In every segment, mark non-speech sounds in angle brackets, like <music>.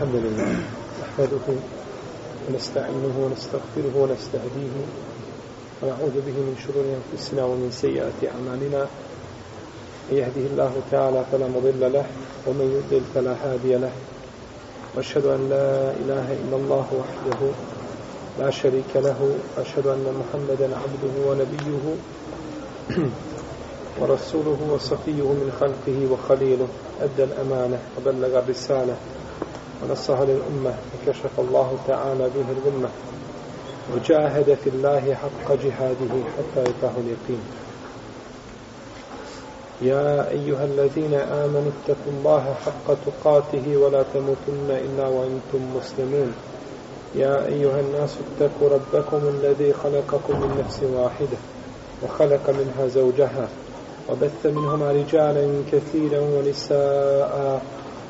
الحمد لله نحمده ونستعينه ونستغفره ونستهديه ونعوذ به من شرور أنفسنا ومن سيئات أعمالنا. من يهده الله تعالى فلا مضل له ومن يضلل فلا هادي له. وأشهد أن لا إله إلا الله وحده لا شريك له. أشهد أن محمدا عبده ونبيه <clears throat> ورسوله وصفيه من خلقه وخليله. أدى الأمانة وبلغ الرسالة. ونصها للأمة وكشف الله تعالى به الغمة وجاهد في الله حق جهاده حتى يتاه اليقين. يا أيها الذين آمنوا اتقوا الله حق تقاته ولا تموتن إلا وأنتم مسلمون. يا أيها الناس اتقوا ربكم الذي خلقكم من نفس واحدة وخلق منها زوجها وبث منهما رجالا كثيرا ونساء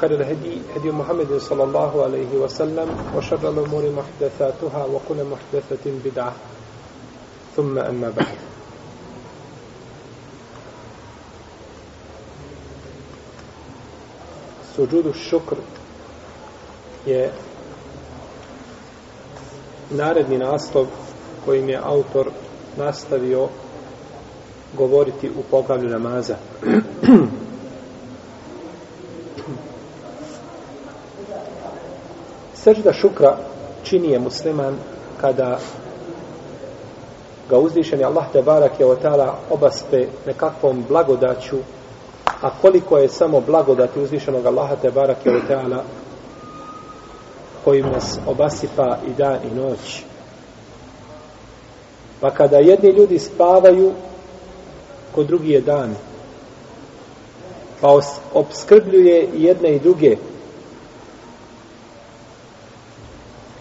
خير الهدي هدي محمد صلى الله عليه وسلم وشر الأمور محدثاتها وكل محدثة بدعة ثم أما بعد suđudu šukr je naredni naslov kojim je autor nastavio govoriti u poglavlju namaza. <clears throat> Sežda šukra čini je musliman kada ga uzvišeni Allah te barak je otala obaspe nekakvom blagodaću a koliko je samo blagodati uzvišenog Allaha te barak je otala kojim nas obasipa i dan i noć. Pa kada jedni ljudi spavaju, kod drugi je dan. Pa obskrbljuje jedne i druge.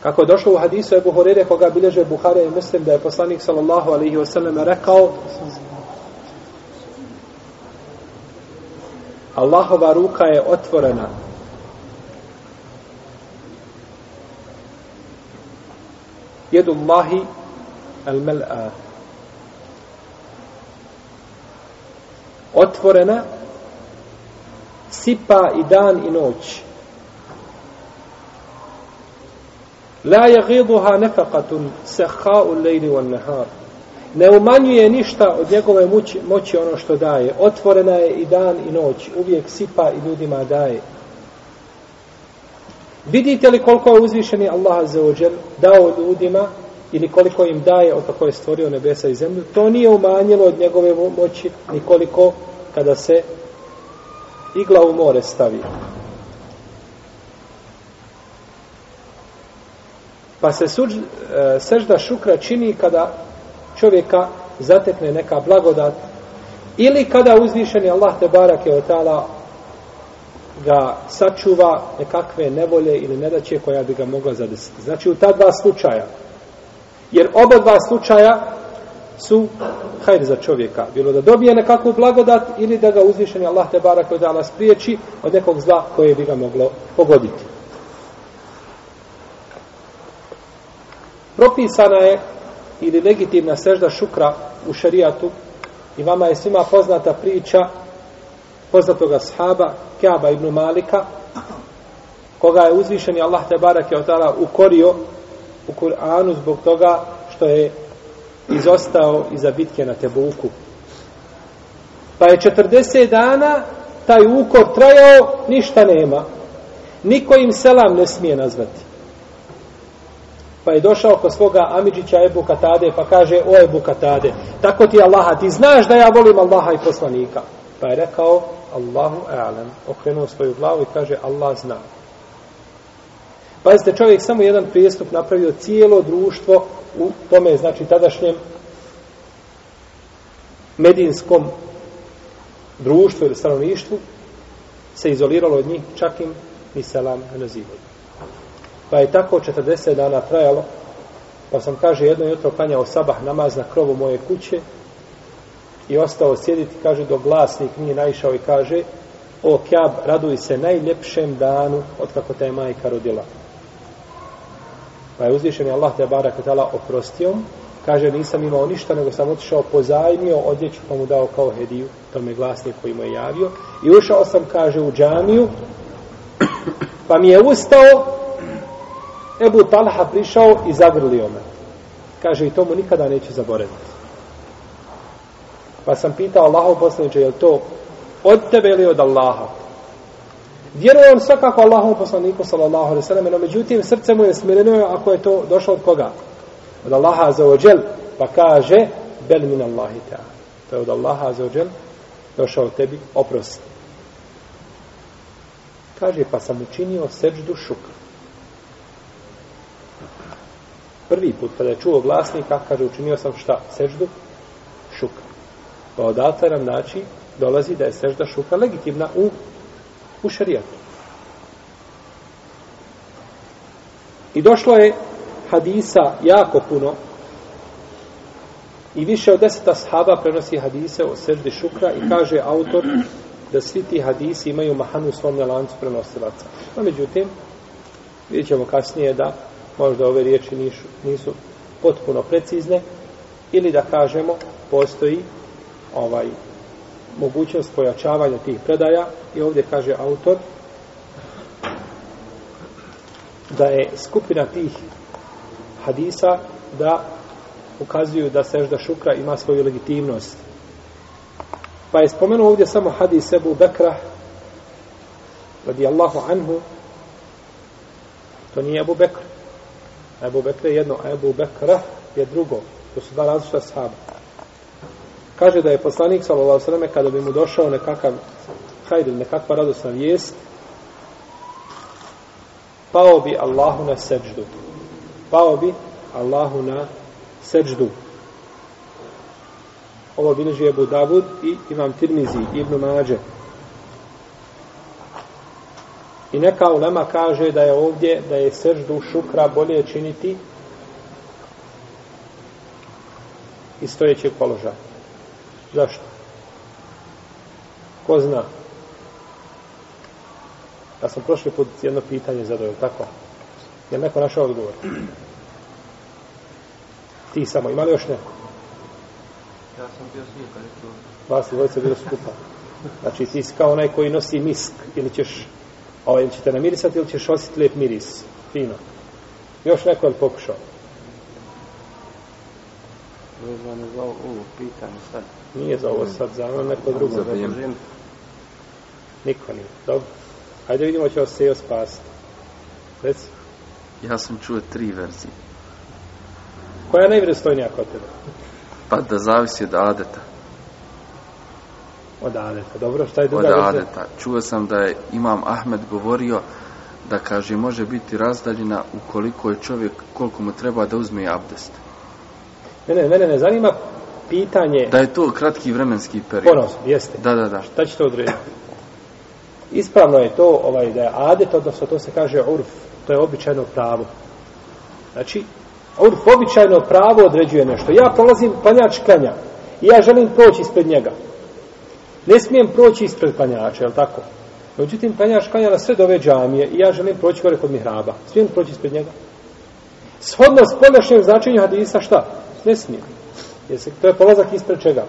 Kako je došlo u hadisu Ebu Horere, koga bilježe Buharija i Muslim, da je poslanik sallallahu alaihi wasallam rekao Allahova ruka je otvorena. Jedu Allahi al-mel'a. Otvorena sipa i dan i noć. La yaghiduha nefakatun sakha'u al-layli wan-nahar. Ne umanjuje ništa od njegove moći, moći ono što daje. Otvorena je i dan i noć. Uvijek sipa i ljudima daje. Vidite li koliko je uzvišeni Allah za dao ljudima ili koliko im daje od kako je stvorio nebesa i zemlju, to nije umanjilo od njegove moći nikoliko kada se igla u more stavi. Pa se suđ, e, sežda šukra čini kada čovjeka zatekne neka blagodat ili kada uzvišeni Allah te barake od tala ga sačuva nekakve nevolje ili nedaće koja bi ga mogla zadesiti. Znači u ta dva slučaja. Jer oba dva slučaja su hajde za čovjeka. Bilo da dobije nekakvu blagodat ili da ga uzvišeni Allah te barake od tala spriječi od nekog zla koje bi ga moglo pogoditi. Propisana je ili legitimna sežda šukra u šarijatu i vama je svima poznata priča poznatoga sahaba Kaaba ibn Malika koga je uzvišeni Allah te barake od tala ukorio u Kur'anu zbog toga što je izostao iza bitke na Tebuku. Pa je 40 dana taj ukor trajao, ništa nema. Niko im selam ne smije nazvati pa je došao kod svoga Amidžića Ebu Katade, pa kaže, o Ebu Katade, tako ti Allaha, ti znaš da ja volim Allaha i poslanika. Pa je rekao, Allahu a'lam, okrenuo svoju glavu i kaže, Allah zna. Pazite, čovjek samo jedan prijestup napravio cijelo društvo u tome, znači, tadašnjem medinskom društvu ili stanovništvu se izoliralo od njih, čak im ni selam ne nazivaju. Pa je tako 40 dana trajalo Pa sam, kaže, jedno jutro klanjao sabah namaz na krovu moje kuće i ostao sjediti, kaže, do glasnik nije naišao i kaže, o Kjab, raduj se najljepšem danu od kako te je majka rodila. Pa je uzvišen je Allah te barak tala oprostio kaže nisam imao ništa nego sam otišao pozajmio odjeću pa mu dao kao hediju tome glasnik koji mu je javio i ušao sam kaže u džamiju pa mi je ustao Ebu Talha prišao i zagrlio me kaže i to mu nikada neće zaboraviti pa sam pitao Allahov poslaniče je li to od tebe ili od Allaha Vjerujem svakako Allahom poslaniku sallallahu alaihi sallam, no međutim srce mu je smireno ako je to došlo od koga? Od Allaha za ođel, pa kaže bel min Allahi ta. To je od Allaha za ođel došao tebi oprost. Kaže, pa sam učinio seđdu šukr. Prvi put kada je čuo glasnika, kaže, učinio sam šta? Seždu? Šuka. Pa odatle nam znači, dolazi da je sežda šuka legitimna u u šarijatu. I došlo je hadisa jako puno i više od deseta sahaba prenosi hadise o seždi šukra i kaže autor da svi ti hadisi imaju mahanu u svom lancu prenosilaca. No, međutim, vidjet ćemo kasnije da možda ove riječi nisu, nisu potpuno precizne. Ili da kažemo postoji ovaj mogućnost pojačavanja tih predaja. I ovdje kaže autor da je skupina tih hadisa da ukazuju da sežda šukra ima svoju legitimnost. Pa je spomenuo ovdje samo hadis Ebu Bekra radijallahu anhu. To nije Ebu Bekr. Ebu Bekr je jedno, a Ebu Bekra je drugo. To su dva različita sahaba. Kaže da je poslanik sallallahu alejhi kada bi mu došao nekakav hajr ili nekakva radosna vijest pao bi Allahu na seđdu. Pao bi Allahu na seđdu. Ovo bilježi Ebu Davud i imam Tirmizi, Ibnu Mađe. I neka ulema kaže da je ovdje, da je seždu šukra bolje činiti i stojećeg položaja. Zašto? Ko zna? Ja sam prošli put jedno pitanje zadao, tako? Je neko našao odgovor? Ti samo, ima li još neko? Ja sam bio s njim, kad je to... Vas dvojica bilo skupa. Znači, ti si kao onaj koji nosi misk, ili ćeš, ovaj, ili će te namirisati, ili ćeš osjeti lijep miris. Fino. Još neko je pokušao? Vezano za ovo pitanje sad. Nije za ovo sad, za ono neko drugo. Za vrijeme. Niko nije. Dobro. Hajde vidimo će vas se još spasiti. Reci. Ja sam čuo tri verzije. Koja je najvredostojnija kod tebe? Pa da zavisi od adeta. Od adeta. Dobro, šta je Od druga verzija? adeta. Čuo sam da je Imam Ahmed govorio da kaže može biti razdaljena ukoliko je čovjek koliko mu treba da uzme abdest. Ne, ne, mene ne zanima pitanje Da je to kratki vremenski period. ponos, jeste. Da, da, da. Šta će to odrediti? Ispravno je to ovaj, da je adet, odnosno to se kaže urf, to je običajno pravo. Znači, urf, običajno pravo određuje nešto. Ja prolazim klanjač klanja i ja želim proći ispred njega. Ne smijem proći ispred klanjača, je li tako? Međutim, klanjač klanja na sve dove džamije i ja želim proći gore kod mihraba. Smijem proći ispred njega? Shodno s spoljašnjem značenju hadisa šta? Ne smijem. Jer se, to je polazak ispred čega?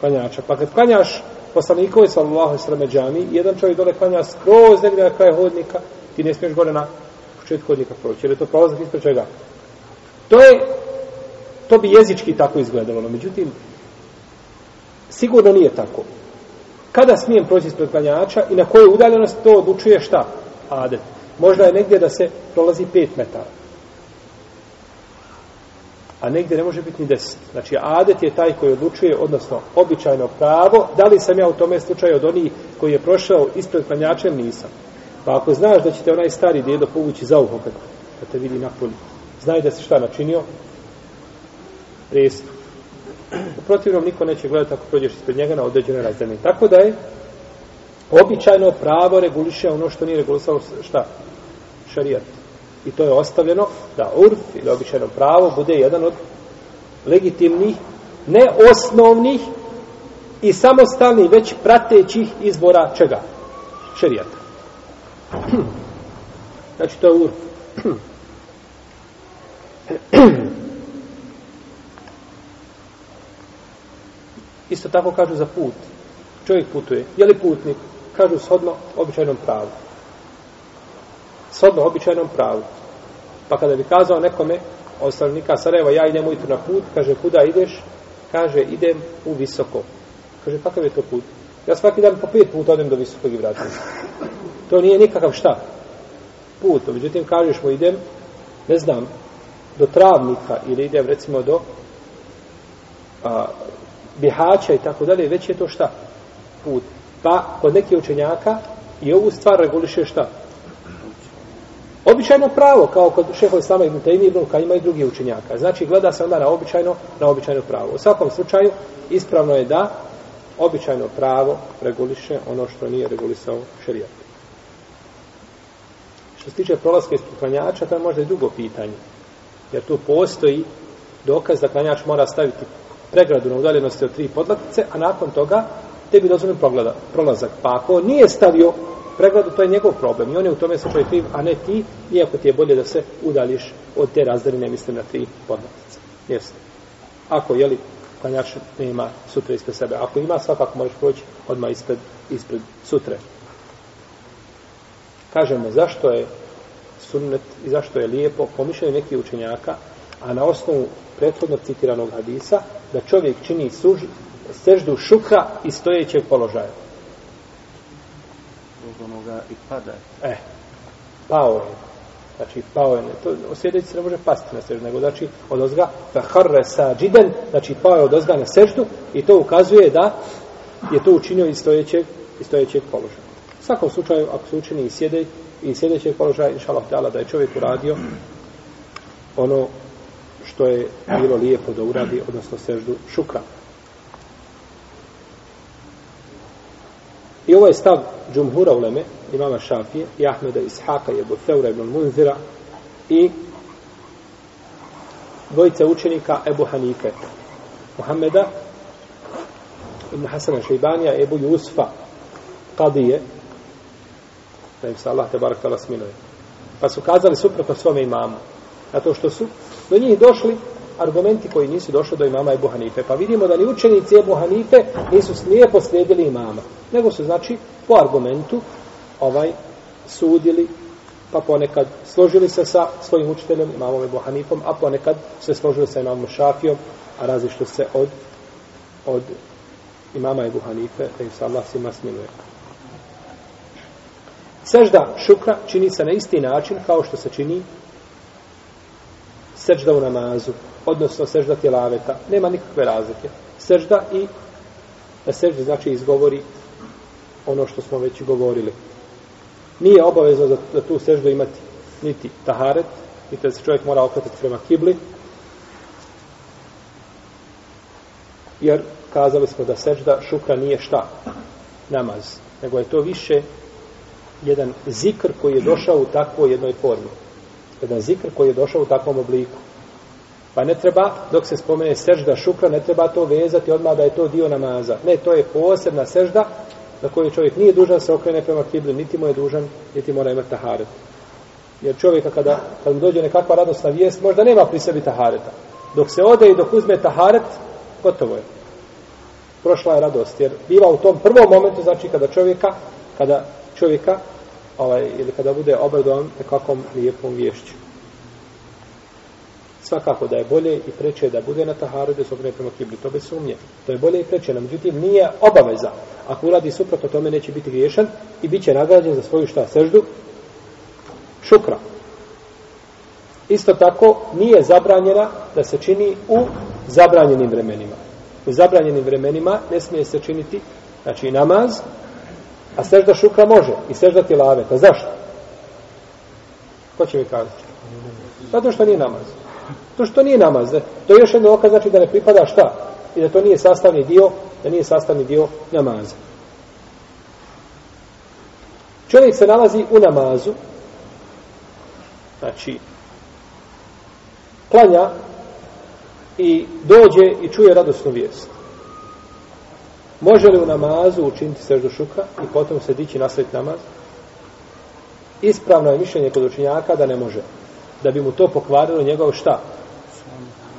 Klanjača. Pa kad klanjaš poslanikovi sallallahu alejhi ve sellem džami, jedan čovjek dole klanja skroz negdje na kraju hodnika, ti ne smiješ gore na početku hodnika proći, jer je to prolazak ispred čega? To je, to bi jezički tako izgledalo, no međutim, sigurno nije tako. Kada smijem proći ispred klanjača i na kojoj udaljenosti to odlučuje šta? Adet. Možda je negdje da se prolazi 5 metara. A negdje ne može biti ni 10. Znači, adet je taj koji odlučuje, odnosno, običajno pravo, da li sam ja u tome slučaju od onih koji je prošao ispred klanjačem, nisam. Pa ako znaš da će te onaj stari djedo povući za uho kad, kad te vidi napolju, znaj da si šta načinio? Prestup. U protivnom niko neće gledati ako prođeš ispred njega na određenoj razini. Tako da je običajno pravo reguliše ono što nije regulisalo šta? Šarijat. I to je ostavljeno da urf ili običajno pravo bude jedan od legitimnih, ne osnovnih i samostalnih, već pratećih izbora čega? Šerijata. <clears throat> Znači, to je urf. <clears throat> Isto tako kažu za put. Čovjek putuje. Je li putnik? Kažu shodno običajnom pravu. Shodno običajnom pravu. Pa kada bi kazao nekome od stanovnika Sarajeva, ja idem ujutru na put, kaže, kuda ideš? Kaže, idem u visoko. Kaže, kakav je to put? Ja svaki dan po pet puta odem do visokog i vratim. To nije nikakav šta. Put. Međutim, kažeš mu, idem, ne znam, do travnika ili idem recimo do a, bihaća i tako dalje, već je to šta? Put. Pa, kod nekih učenjaka i ovu stvar reguliše šta? Običajno pravo, kao kod šeho Islama ibn Taymi ibn Kajima i drugih učenjaka. Znači, gleda se onda na običajno, na običajno pravo. U svakom slučaju, ispravno je da običajno pravo reguliše ono što nije regulisao šerijat. Što se tiče prolaska iz klanjača, to je možda i drugo pitanje. Jer tu postoji dokaz da klanjač mora staviti pregradu na udaljenosti od tri podlaktice, a nakon toga tebi dozvoljen prolazak. Pa ako nije stavio pregradu, to je njegov problem. I on je u tome slučaju kriv, a ne ti, iako ti je bolje da se udališ od te razdaljine, mislim na tri podlaktice. Jeste. Ako, jeli, klanjač nema sutra ispred sebe. Ako ima, svakako možeš proći odmah ispred, ispred sutre. Kažemo, zašto je sunnet i zašto je lijepo pomišljanje nekih učenjaka, a na osnovu prethodno citiranog hadisa, da čovjek čini suž, seždu šukra i stojećeg položaja. Onoga i pada. E, pao je. Znači, pao je. To, osjedeći se ne može pasti na seždu, nego znači od ozga, da harre sa džiden, znači pao je od ozga na seždu i to ukazuje da je to učinio iz stojećeg, iz stojećeg položaja. U svakom slučaju, ako se učini i sjede, i sljedećeg položaja, Allah, da je čovjek uradio ono što je bilo lijepo da uradi, odnosno seždu šukra. I ovo je stav džumhura uleme, imama Šafije, i Ahmeda Ishaka, i Ebu Feura, ibn Munzira, i dvojice učenika Ebu Hanife, Muhammeda, ibn Hasana Šeibanija, Ebu Jusfa, Kadije, da im se Allah te barak tala smiluje. Pa su kazali suprotno svome imamu. Zato što su do njih došli argumenti koji nisu došli do imama Ebu Hanife. Pa vidimo da ni učenici Ebu Hanife nisu slijepo slijedili imama. Nego su, znači, po argumentu ovaj sudili, pa ponekad složili se sa svojim učiteljem, imamom Ebu Hanifom, a ponekad se složili sa imamom Šafijom, a različno se od, od imama Ebu Hanife, da im se Allah svima smiluje. Sežda šukra čini se na isti način kao što se čini sežda u namazu, odnosno sežda tjelaveta. Nema nikakve razlike. Sežda i na sežda znači izgovori ono što smo već govorili. Nije obavezno za, za tu seždu imati niti taharet, niti da se čovjek mora okretati prema kibli, jer kazali smo da sežda šukra nije šta? Namaz. Nego je to više jedan zikr koji je došao u takvoj jednoj formi. Jedan zikr koji je došao u takvom obliku. Pa ne treba, dok se spomene sežda šukra, ne treba to vezati odmah da je to dio namaza. Ne, to je posebna sežda na koju čovjek nije dužan se okrene prema kibli, niti mu je dužan, niti mora imati taharet. Jer čovjeka kada, kada mu dođe nekakva radosna vijest, možda nema pri sebi tahareta. Dok se ode i dok uzme taharet, gotovo je. Prošla je radost. Jer biva u tom prvom momentu, znači kada čovjeka, kada čovjeka, ovaj, ili kada bude obradovan nekakvom lijepom vješću. Svakako da je bolje i preče da bude na taharu da se okrene prema kibli, to bez sumnje. To je bolje i preče, no međutim nije obaveza. Ako uradi suprotno tome neće biti griješan i bit će nagrađen za svoju šta seždu šukra. Isto tako nije zabranjena da se čini u zabranjenim vremenima. U zabranjenim vremenima ne smije se činiti znači namaz, A sežda šukra može. I sežda tilaveta. Zašto? Ko će mi kazati? Zato što nije namaz. To što nije namaz. Ne? To je još jedno okaz znači da ne pripada šta? I da to nije sastavni dio, da nije sastavni dio namaza. Čovjek se nalazi u namazu znači, klanja i dođe i čuje radosnu vijest. Može li u namazu učiniti seždu šukra i potom se dići nastaviti namaz? Ispravno je mišljenje kod učenjaka da ne može. Da bi mu to pokvarilo njegov šta?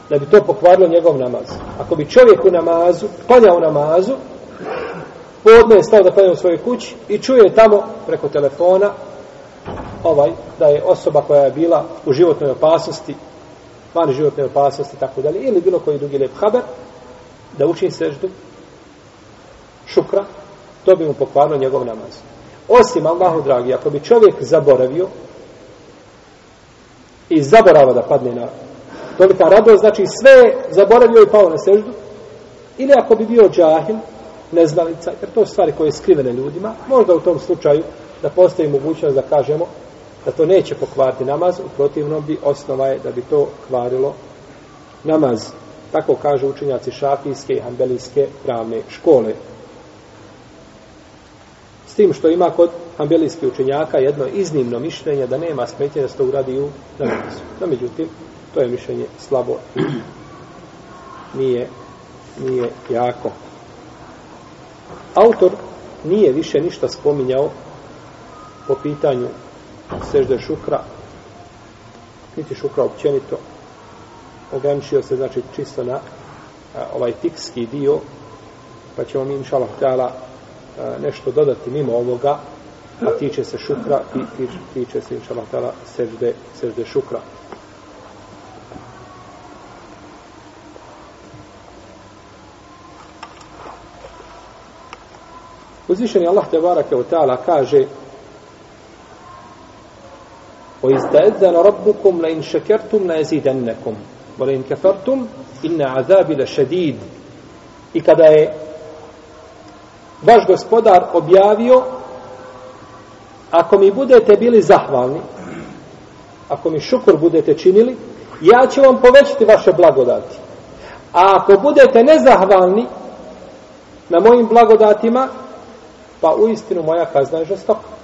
Da bi to pokvarilo njegov namaz. Ako bi čovjek u namazu, klanja u namazu, podne je stao da klanja u svojoj kući i čuje tamo preko telefona ovaj, da je osoba koja je bila u životnoj opasnosti, van životne opasnosti, tako dalje, ili bilo koji drugi lep haber, da uči seždu šukra, to bi mu pokvarilo njegov namaz. Osim, Allahu dragi, ako bi čovjek zaboravio i zaborava da padne na tolika radost, znači sve zaboravio i pao na seždu, ili ako bi bio džahil, neznalica, jer to su stvari koje je skrivene ljudima, možda u tom slučaju da postoji mogućnost da kažemo da to neće pokvariti namaz, u protivnom bi osnova je da bi to kvarilo namaz. Tako kažu učenjaci šafijske i hambelijske pravne škole. Tim što ima kod hambelijskih učenjaka jedno iznimno mišljenje da nema smetnje da se to uradi u namazu. No, međutim, to je mišljenje slabo nije, nije jako. Autor nije više ništa spominjao po pitanju sežde šukra, niti šukra općenito, ograničio se, znači, čisto na a, ovaj tikski dio, pa ćemo mi, inša Allah, nešto dodati mimo ovoga, a tiče se šukra i tiče, tiče se, inša Allah, sežde, sežde šukra. Uzvišeni Allah te barake u ta'ala kaže وَإِزْدَأَذَّنَ رَبُّكُمْ لَإِنْ شَكَرْتُمْ لَيَزِيدَنَّكُمْ وَلَإِنْ كَفَرْتُمْ إِنَّ عَذَابِ لَشَدِيدٌ I kada je vaš gospodar objavio ako mi budete bili zahvalni ako mi šukur budete činili ja ću vam povećati vaše blagodati a ako budete nezahvalni na mojim blagodatima pa u istinu moja kazna je žestoka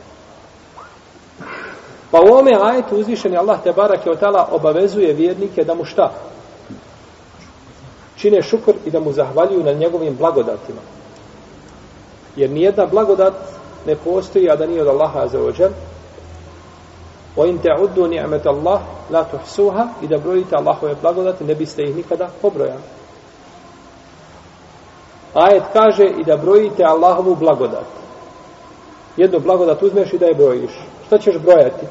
Pa u ome ajetu uzvišeni Allah te barak je otala obavezuje vjernike da mu šta? Čine šukr i da mu zahvaljuju na njegovim blagodatima. Jer nijedna blagodat ne postoji, a da nije od Allaha za ođer. O in te uddu ni'met Allah, la tuhsuha, i da brojite Allahove blagodati, ne biste ih nikada pobrojali. Ajet kaže i da brojite Allahovu blagodat. Jednu blagodat uzmeš i da je brojiš. Šta ćeš brojati?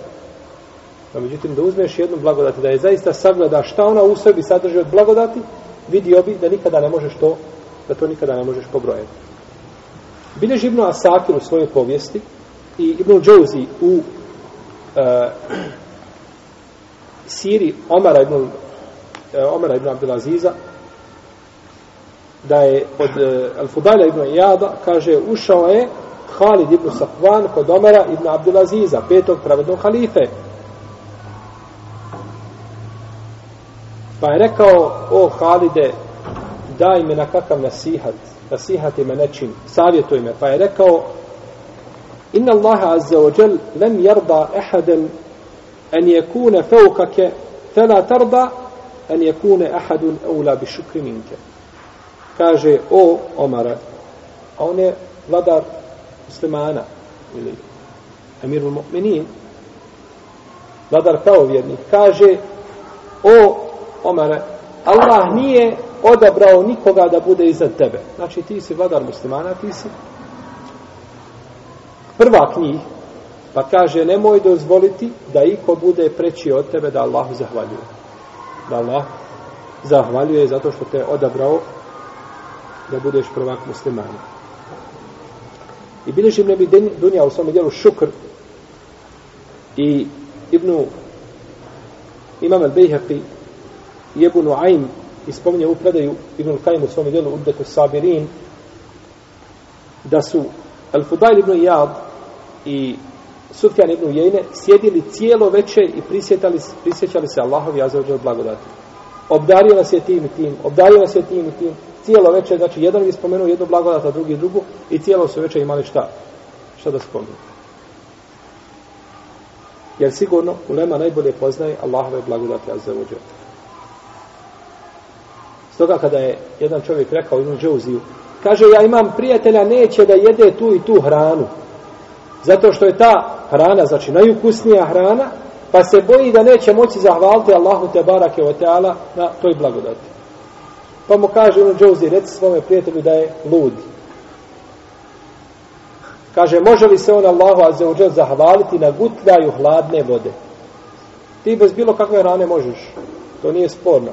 No, međutim, da uzmeš jednu blagodati, da je zaista sagleda šta ona u sebi sadrži od blagodati, vidio bi da nikada ne možeš to, da to nikada ne možeš pobrojati. Bileži Ibnu Asakir u svojoj povijesti i Ibnu Džouzi u uh, siri Omara ibn, uh, Omara ibn Abdelaziza da je od e, uh, Al-Fudajla ibn Iyada kaže ušao je Halid ibn Safvan kod Omara ibn Abdelaziza petog pravednog halife. Pa je rekao, o Halide, daj me na kakav nasihat, nasihati me nečim, savjetuj me. Pa je rekao, inna Allaha azza wa jal, lem jarda ehaden en je kune feukake, fela tarda en je kune ahadun eula bi šukri minke. Kaže, o Omara, a on je vladar muslimana, ili emirul mu'minin, vladar pravovjernik, kaže, o Omare, Allah nije odabrao nikoga da bude iza tebe. Znači ti si vladar muslimana, ti si prva knjih, pa kaže nemoj dozvoliti da iko bude preći od tebe da Allah zahvaljuje. Da Allah zahvaljuje zato što te odabrao da budeš prvak muslimana. I bileži ne bi dunja u svom dijelu šukr i Ibnu Imam al-Bejhaqi Jebu Nuaym ispominje u predaju Ibn Kajim u svom djelu Uddetu Sabirin da su Al-Fudail ibn Iyad i Sufjan ibn Jejne sjedili cijelo veče i prisjetali, prisjećali se Allahovi azzawajal blagodati. Obdario nas je tim i tim, obdario nas je tim i tim, cijelo veče, znači jedan je spomenuo jednu blagodat, a drugi drugu i cijelo su veče imali šta? Šta da spomenu? Jer sigurno ulema najbolje poznaje Allahove blagodati azza. Stoga kada je jedan čovjek rekao Ibn Džauziju, kaže ja imam prijatelja neće da jede tu i tu hranu. Zato što je ta hrana, znači najukusnija hrana, pa se boji da neće moći zahvaliti Allahu te barake o teala na toj blagodati. Pa mu kaže Ibn Džauzi, reci svome prijatelju da je lud. Kaže, može li se on Allahu azzawajal zahvaliti na gutljaju hladne vode? Ti bez bilo kakve rane možeš. To nije sporno.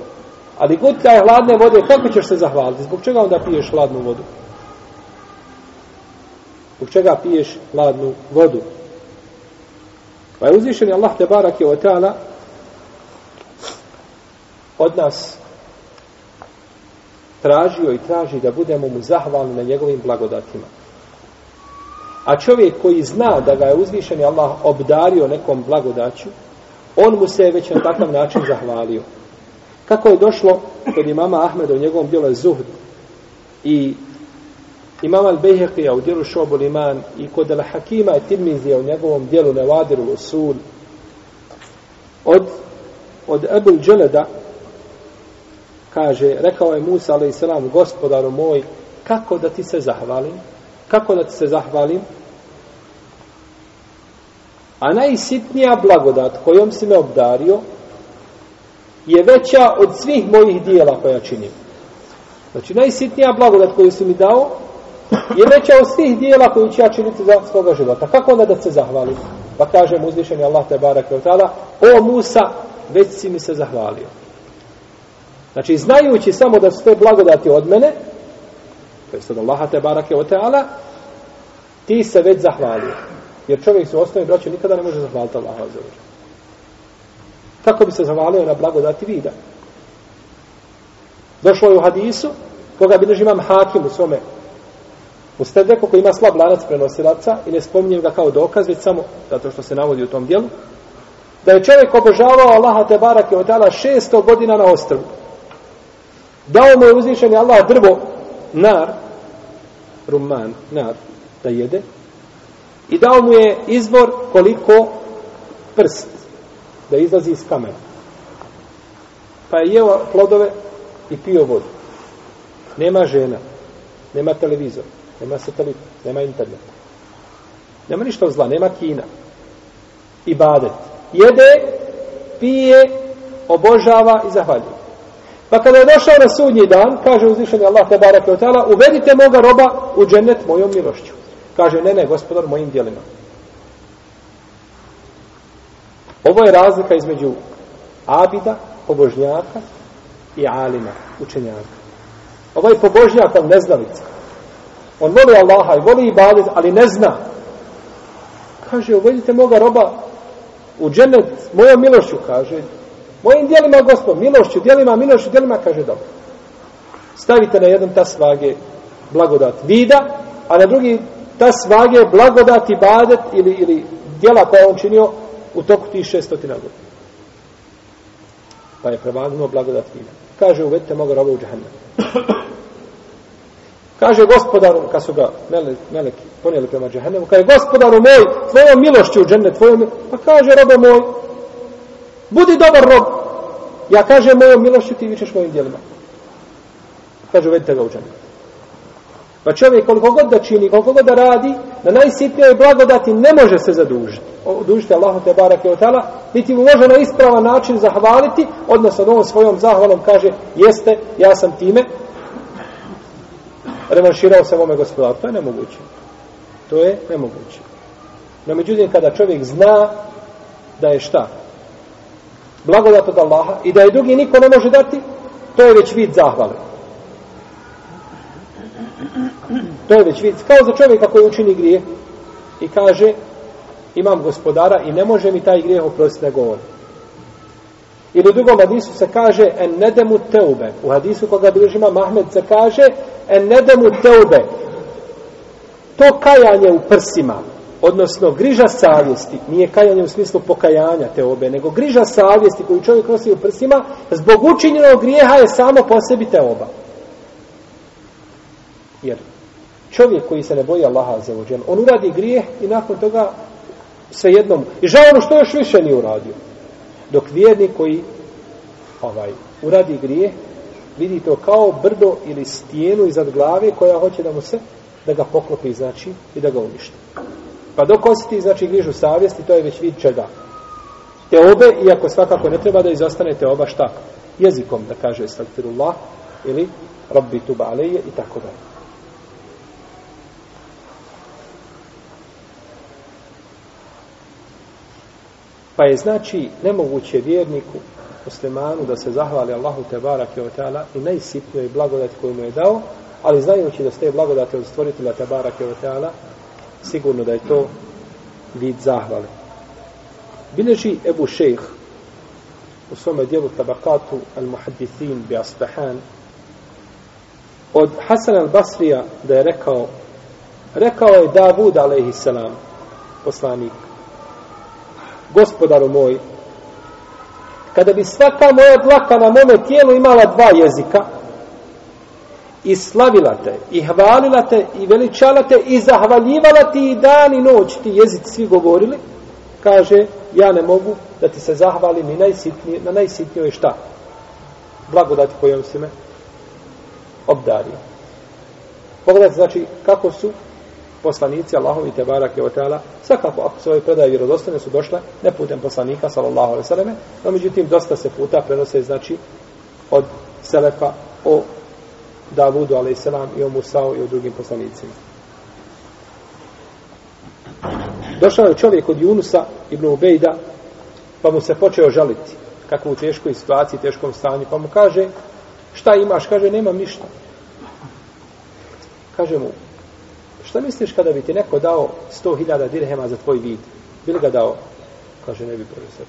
Ali gutljaj hladne vode, kako ćeš se zahvaliti? Zbog čega onda piješ hladnu vodu? Zbog čega piješ hladnu vodu? Pa je uzvišen Allah te barak je otala od nas tražio i traži da budemo mu zahvalni na njegovim blagodatima. A čovjek koji zna da ga je uzvišeni Allah obdario nekom blagodaću, on mu se već na takav način zahvalio. Kako je došlo kod imama Ahmeda u njegovom dijelu je Zuhd i imama Al-Bejheqija u dijelu Šobul Iman i kod Al-Hakima i Tirmizija u njegovom dijelu Nevadiru Usul od od Ebul Dželeda kaže, rekao je Musa a.s. gospodaru moj, kako da ti se zahvalim? Kako da ti se zahvalim? A najsitnija blagodat kojom si me obdario je veća od svih mojih dijela koja činim. Znači, najsitnija blagodat koju si mi dao je veća od svih dijela koju ću ja činiti za svoga života. Kako onda da se zahvalim? Pa kaže mu uzvišeni Allah te barak je o Musa, već si mi se zahvalio. Znači, znajući samo da su te blagodati od mene, to je sad Allaha te barake o teala, ti se već zahvalio. Jer čovjek se u osnovi braću nikada ne može zahvaliti Allaha za uđe. Kako bi se zavalio na blagodati vida? Došlo je u hadisu, koga bi imam hakim u svome u stedeku koji ima slab lanac prenosilaca i ne spominjem ga kao dokaz, već samo zato što se navodi u tom dijelu, da je čovjek obožavao Allaha te barake od tala 600 godina na ostrvu. Dao mu je uzvišen Allah drvo, nar, rumman, nar, da jede. I dao mu je izvor koliko prst, da izlazi iz kamena. Pa je jeo plodove i pio vodu. Nema žena, nema televizor, nema satelit, nema internet. Nema ništa zla, nema kina. I badet. Jede, pije, obožava i zahvaljuje. Pa kada je došao na sudnji dan, kaže uzvišeni Allah te barake od uvedite moga roba u džennet mojom milošću. Kaže, ne, ne, gospodar, mojim dijelima. Ovo je razlika između abida, pobožnjaka i alima, učenjaka. Ovo je pobožnjak, on neznavica. On voli Allaha i voli ibadet, ali ne zna. Kaže, uvedite moga roba u džennet mojom milošću, kaže, Mojim dijelima, gospod, milošću, dijelima, milošću, dijelima, kaže dobro. Stavite na jedan tas vage blagodat vida, a na drugi tas vage blagodat ibadet ili, ili dijela koja on činio u toku tih šestotina godina. Pa je prevagnuo blagodat vina. Kaže, uvedite moga roba u džahennem. Kaže gospodaru, kad su ga mele, meleki ponijeli prema džahennemu, kaže gospodaru moj, tvojom milošću u džennet, tvojom milošću, pa kaže robo moj, Budi dobar rob. Ja kaže mojom milošću, ti vičeš mojim dijelima. Kaže, uvedite ga u džennet. Pa čovjek koliko god da čini, koliko god da radi, na najsitnijoj blagodati ne može se zadužiti. Odužite Allahu te barake od tala, niti mu može na ispravan način zahvaliti, odnosno ovom svojom zahvalom kaže, jeste, ja sam time, revanširao sam ome gospodaru. To je nemoguće. To je nemoguće. No, međutim, kada čovjek zna da je šta? blagodat od Allaha i da je drugi niko ne može dati, to je već vid zahvale. To je već vid, kao za čovjeka koji učini grije i kaže imam gospodara i ne može mi taj grijeh oprostiti nego on. Ili u drugom hadisu se kaže en nedemu teube. U hadisu koga bilježi imam Ahmed se kaže en nedemu teube. To kajanje u prsima, odnosno griža savjesti, nije kajanje u smislu pokajanja te obe, nego griža savjesti koju čovjek nosi u prsima, zbog učinjenog grijeha je samo po sebi te oba. Jer čovjek koji se ne boji Allaha za uđen, on uradi grijeh i nakon toga Sve jednom. I žao ono što još više nije uradio. Dok vjernik koji ovaj, uradi grijeh, vidi to kao brdo ili stijenu iznad glave koja hoće da mu se, da ga poklopi, znači, i da ga uništi. Pa dok osjeti, znači, grižu savjesti, to je već vid čega. Te obe, iako svakako ne treba da izostanete oba šta? Jezikom, da kaže stakfirullah, ili rabbi tuba aleje i tako dalje. Pa je znači nemoguće vjerniku muslimanu da se zahvali Allahu te barak i ta'ala i najsitnijoj blagodati koju mu je dao, ali znajući da ste blagodati od stvoritelja te barak ta'ala, sigurno da je to vid zahvale. Bileži Ebu Šejh u svome dijelu tabakatu al-muhaddithin bi Asbahan od Hasan al-Basrija da je rekao rekao je Davud alaihissalam poslanik gospodaru moj kada bi svaka moja dlaka na mome tijelu imala dva jezika i slavila te i hvalila te i veličala te i zahvaljivala ti i dan i noć ti jezici svi govorili kaže ja ne mogu da ti se zahvalim ni najsitnije, na najsitnijoj šta? Blagodati kojom si me obdario pogledajte znači kako su poslanici Allahovi te barak je otala, svakako ako se ove predaje vjerodostane su došle ne putem poslanika sallallahu alaihi selleme, no međutim dosta se puta prenose znači od Selefa o Davudu alaihi sallam i o Musao i o drugim poslanicima. Došao je čovjek od Junusa ibn Ubejda pa mu se počeo žaliti kako u teškoj situaciji, teškom stanju, pa mu kaže šta imaš? Kaže nemam ništa. Kaže mu, Šta misliš kada bi ti neko dao 100.000 dirhema za tvoj vid? Bili ga dao? Kaže, ne bi profesor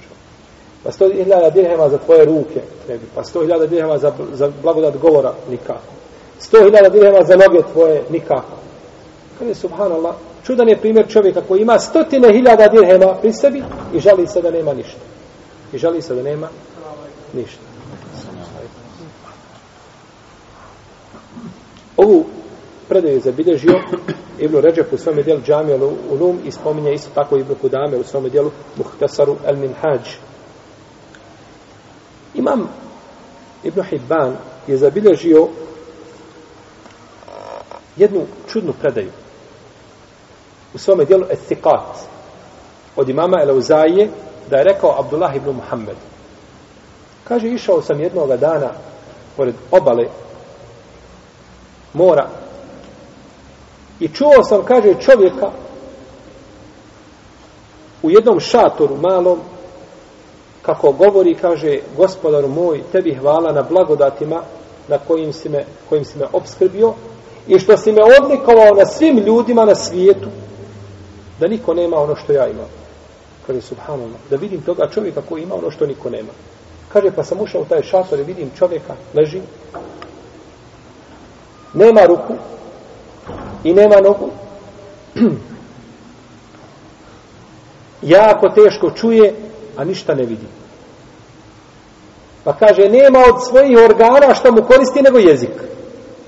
Pa 100.000 dirhema za tvoje ruke? Ne bi. Pa 100.000 dirhema za, za blagodat govora? Nikako. 100.000 dirhema za noge tvoje? Nikako. Kaže, subhanallah, čudan je primjer čovjeka koji ima stotine hiljada dirhema pri sebi i žali se da nema ništa. I žali se da nema ništa. Ovu predaju zabilježio Ibn Ređep u svome dijelu Džamija Ulum i spominje isto tako Ibn Kudame u svome dijelu Muhtasaru El Minhaj. Imam Ibn Hibban je zabilježio jednu čudnu predaju u svome dijelu Ethikat od imama Eleuzaije da je rekao Abdullah ibn Muhammed. Kaže, išao sam jednog dana pored obale mora I čuo sam, kaže, čovjeka u jednom šatoru malom, kako govori, kaže, gospodaru moj, tebi hvala na blagodatima na kojim si me, kojim si me obskrbio i što si me odlikovao na svim ljudima na svijetu, da niko nema ono što ja imam. Kaže, subhanallah, da vidim toga čovjeka koji ima ono što niko nema. Kaže, pa sam ušao u taj šator i vidim čovjeka, leži, nema ruku, i nema nogu. <clears throat> Jako teško čuje a ništa ne vidi. Pa kaže nema od svojih organa što mu koristi nego jezik.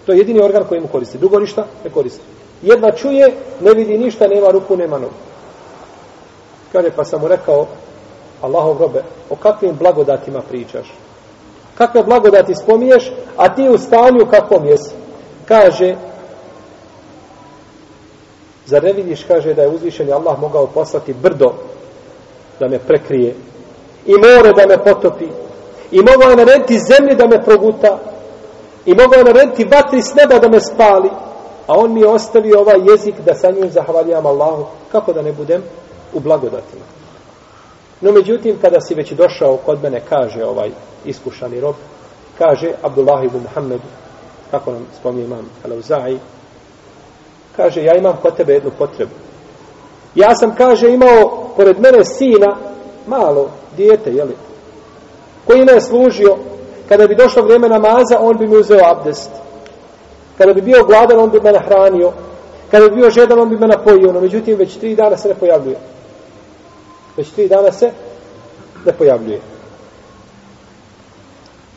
To je jedini organ koji mu koristi. Drugo ništa ne koristi. Jedva čuje, ne vidi ništa nema ruku, nema nogu. Kaže pa sam mu rekao Allahov robe, o kakvim blagodatima pričaš? Kakve blagodati spomiješ a ti u stanju kakvom jesi? Kaže Zar ne vidiš, kaže, da je uzvišen Allah mogao poslati brdo da me prekrije i more da me potopi i mogao je narediti zemlji da me proguta i mogao je narediti vatri s neba da me spali a on mi je ostavio ovaj jezik da sa njim zahvaljam Allahu kako da ne budem u blagodatima. No međutim kada si već došao kod mene kaže ovaj iskušani rob kaže Abdullah ibn Muhammed kako nam spominje imam Al-Uzai kaže, ja imam kod tebe jednu potrebu. Ja sam, kaže, imao pored mene sina, malo, dijete, jeli, koji me je služio, kada bi došlo vrijeme namaza, on bi mi uzeo abdest. Kada bi bio gladan, on bi me nahranio. Kada bi bio žedan, on bi me napojio. No, međutim, već tri dana se ne pojavljuje. Već tri dana se ne pojavljuje.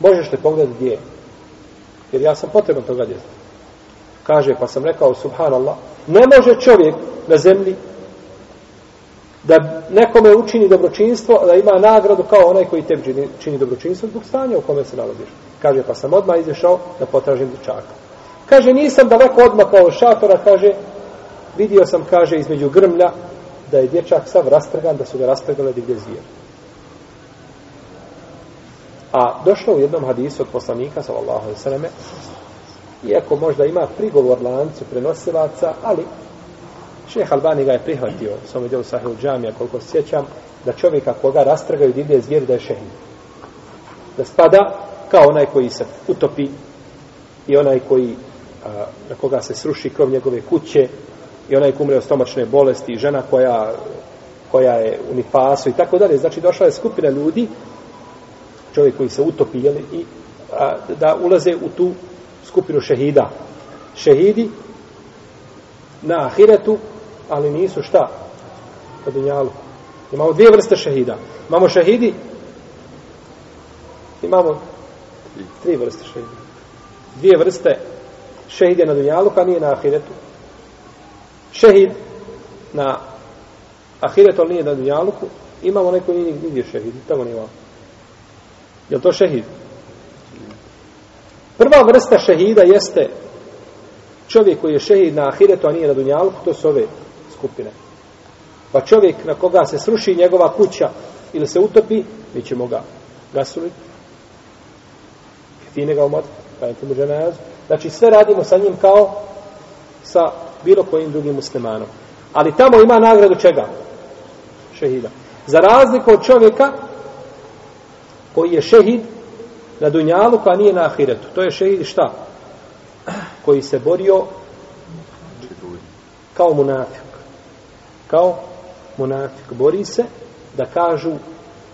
Možeš li pogledati gdje je? Jer ja sam potreban toga djeteta. Kaže, pa sam rekao, subhanallah, ne može čovjek na zemlji da nekome učini dobročinstvo, da ima nagradu kao onaj koji tebi čini, čini dobročinstvo zbog stanja u kome se nalaziš. Kaže, pa sam odmah izašao da potražim dječaka. Kaže, nisam daleko odmakao od šatora, kaže, vidio sam, kaže, između grmlja, da je dječak sav rastrgan, da su ga rastrgale divlje zvijeri. A došlo u jednom hadisu od poslanika, sallallahu alaihi sallame, iako možda ima prigovor lancu prenosilaca, ali šeh Albani ga je prihvatio, sam vidio u džamija, koliko se sjećam, da čovjeka koga rastrgaju divlje zvijeri da je šehid. Da spada kao onaj koji se utopi i onaj koji a, na koga se sruši krov njegove kuće i onaj koji umre od stomačne bolesti i žena koja, koja je u nifasu i tako dalje. Znači došla je skupina ljudi čovjek koji se utopi jeli, i a, da ulaze u tu skupinu šehida. Šehidi na ahiretu, ali nisu šta? Na dunjalu. Imamo dvije vrste šehida. Imamo šehidi imamo tri vrste šehida. Dvije vrste šehide na dunjalu, a nije na ahiretu. Šehid na ahiretu, ali nije na dunjaluku. Imamo neko nije nigdje šehid. Tamo nije ovako. Je to šehid? Prva vrsta šehida jeste čovjek koji je šehid na ahiretu, a nije na dunjalu, to su ove skupine. Pa čovjek na koga se sruši njegova kuća ili se utopi, mi ćemo ga gasuliti. Fine ga umotiti, pa je mu ženazu. Znači sve radimo sa njim kao sa bilo kojim drugim muslimanom. Ali tamo ima nagradu čega? Šehida. Za razliku od čovjeka koji je šehid na dunjalu, pa nije na ahiretu. To je šehid šta? Koji se borio kao munafik. Kao munafik. Bori se da kažu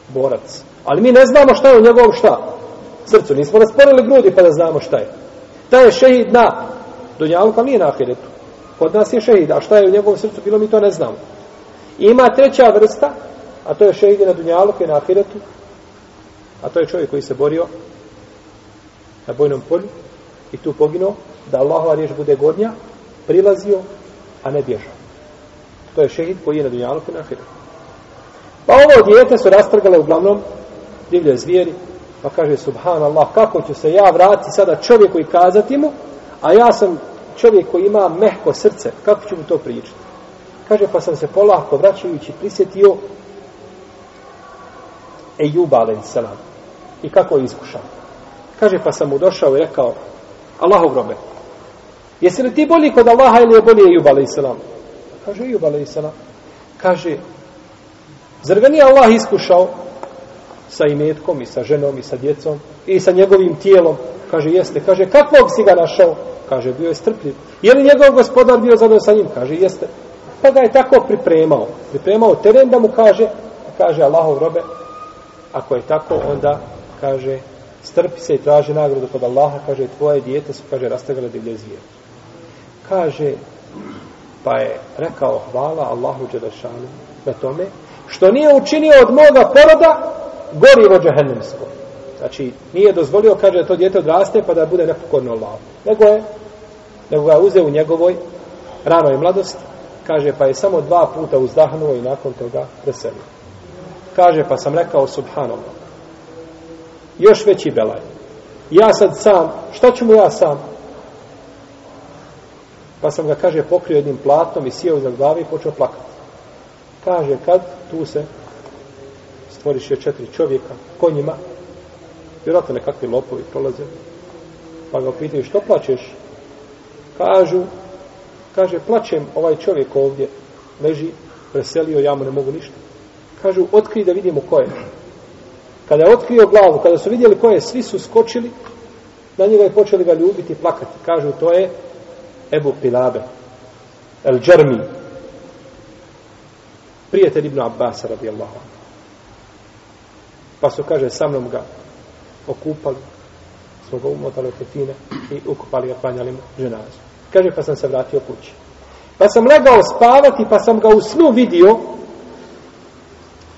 borac. Ali mi ne znamo šta je u njegovom šta? Srcu. Nismo rasporili grudi pa da znamo šta je. Ta je šehid na dunjalu, pa nije na ahiretu. Kod nas je šehid, a šta je u njegovom srcu bilo, mi to ne znamo. I ima treća vrsta, a to je šehid na dunjalu, koji je na ahiretu, A to je čovjek koji se borio na bojnom polju i tu poginuo da Allahova riječ bude godnja, prilazio, a ne bježao. To je šehid koji je na dunjalu i na ahiru. Pa ovo dijete su rastrgale uglavnom divlje zvijeri, pa kaže subhanallah, kako ću se ja vratiti sada čovjeku i kazati mu, a ja sam čovjek koji ima mehko srce, kako ću mu to pričati? Kaže, pa sam se polako vraćajući prisjetio Ejuba alaihissalam. I kako je iskušan. Kaže, pa sam mu došao i rekao, Allahov grobe, jesi li ti bolji kod Allaha ili je bolji Ejub alaihissalam? Kaže, Ejub alaihissalam. Kaže, zar ga nije Allah iskušao sa imetkom i sa ženom i sa djecom i sa njegovim tijelom? Kaže, jeste. Kaže, kakvog si ga našao? Kaže, bio je strpljiv. Je li njegov gospodar bio zadovoljno sa njim? Kaže, jeste. Pa ga je tako pripremao. Pripremao teren da mu kaže, kaže Allahov robe, ako je tako, onda kaže, strpi se i traži nagradu kod Allaha, kaže, tvoje dijete su, kaže, rastavile divlje zvijeri. Kaže, pa je rekao, hvala Allahu Đelešanu na tome, što nije učinio od moga poroda gorivo džahennemsko. Znači, nije dozvolio, kaže, da to dijete odraste, pa da bude nepokorno Allah. Nego je, nego ga uzeo u njegovoj ranoj mladosti, kaže, pa je samo dva puta uzdahnuo i nakon toga preselio. Kaže, pa sam rekao, subhanallah, još veći belaj. Ja sad sam, šta ću mu ja sam? Pa sam ga, kaže, pokrio jednim platnom i sjeo za glavi i počeo plakati. Kaže, kad tu se stvoriš je četiri čovjeka, konjima, vjerojatno nekakvi lopovi prolaze, pa ga pitaju, što plaćeš? Kažu, kaže, plaćem, ovaj čovjek ovdje leži, preselio, ja mu ne mogu ništa. Kažu, otkri da vidimo ko je. Kada je otkrio glavu, kada su vidjeli ko je, svi su skočili, na njega je počeli ga ljubiti i plakati. Kažu, to je Ebu Pilabe, El Džermi, prijatelj Ibn Abbas, radijallahu. Pa su, kaže, sa mnom ga okupali, smo ga umotali u petine i ukupali ga, klanjali mu ženazu. Kaže, pa sam se vratio kući. Pa sam legao spavati, pa sam ga u snu vidio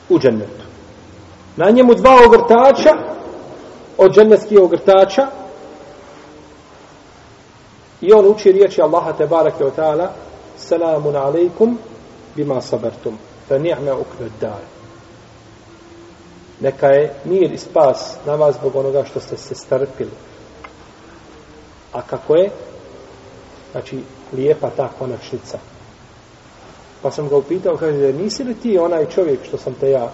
u džennetu. Na njemu dva ogrtača od dženevskih ogrtača i on uči riječi Allaha te barake o ta'ala selamun alaikum bima sabartum. da ni'me ukve dar. Neka je mir i spas na vas zbog onoga što ste se strpili. A kako je? Znači, lijepa ta konačnica. Pa sam ga upitao, kaže, nisi li ti onaj čovjek što sam te ja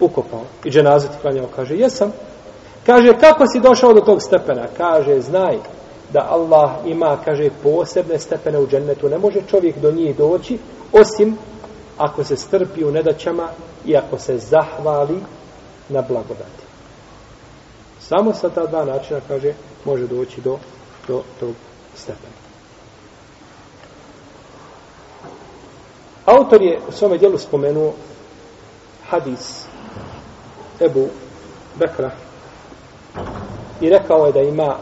ukopao i dženazet klanjao? Kaže, jesam. Kaže, kako si došao do tog stepena? Kaže, znaj da Allah ima, kaže, posebne stepene u džennetu. Ne može čovjek do njih doći, osim ako se strpi u nedaćama i ako se zahvali na blagodati. Samo sa ta dva načina, kaže, može doći do, do tog stepena. Autor je u svome dijelu spomenuo hadis Ebu Bekra i rekao je da ima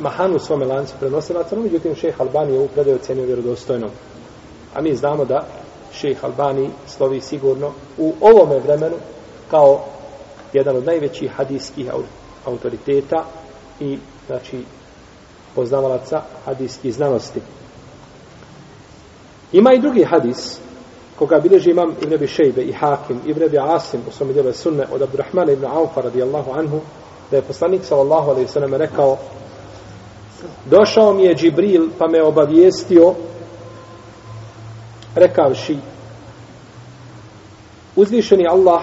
mahanu u svome lancu prenosilaca, no međutim šejh Albani je ovu predaju ocenio vjerodostojnom. A mi znamo da šejh Albani slovi sigurno u ovome vremenu kao jedan od najvećih hadijskih autoriteta i znači poznavalaca hadijskih znanosti. Ima i drugi hadis koga bilježi imam Ibn Abi Šejbe i Hakim, Ibn Abi Asim u svom djelu sunne od Abdurrahmana ibn Aufa radijallahu anhu da je poslanik sallallahu alaihi sallam rekao došao mi je Džibril pa me obavijestio rekavši uzvišeni Allah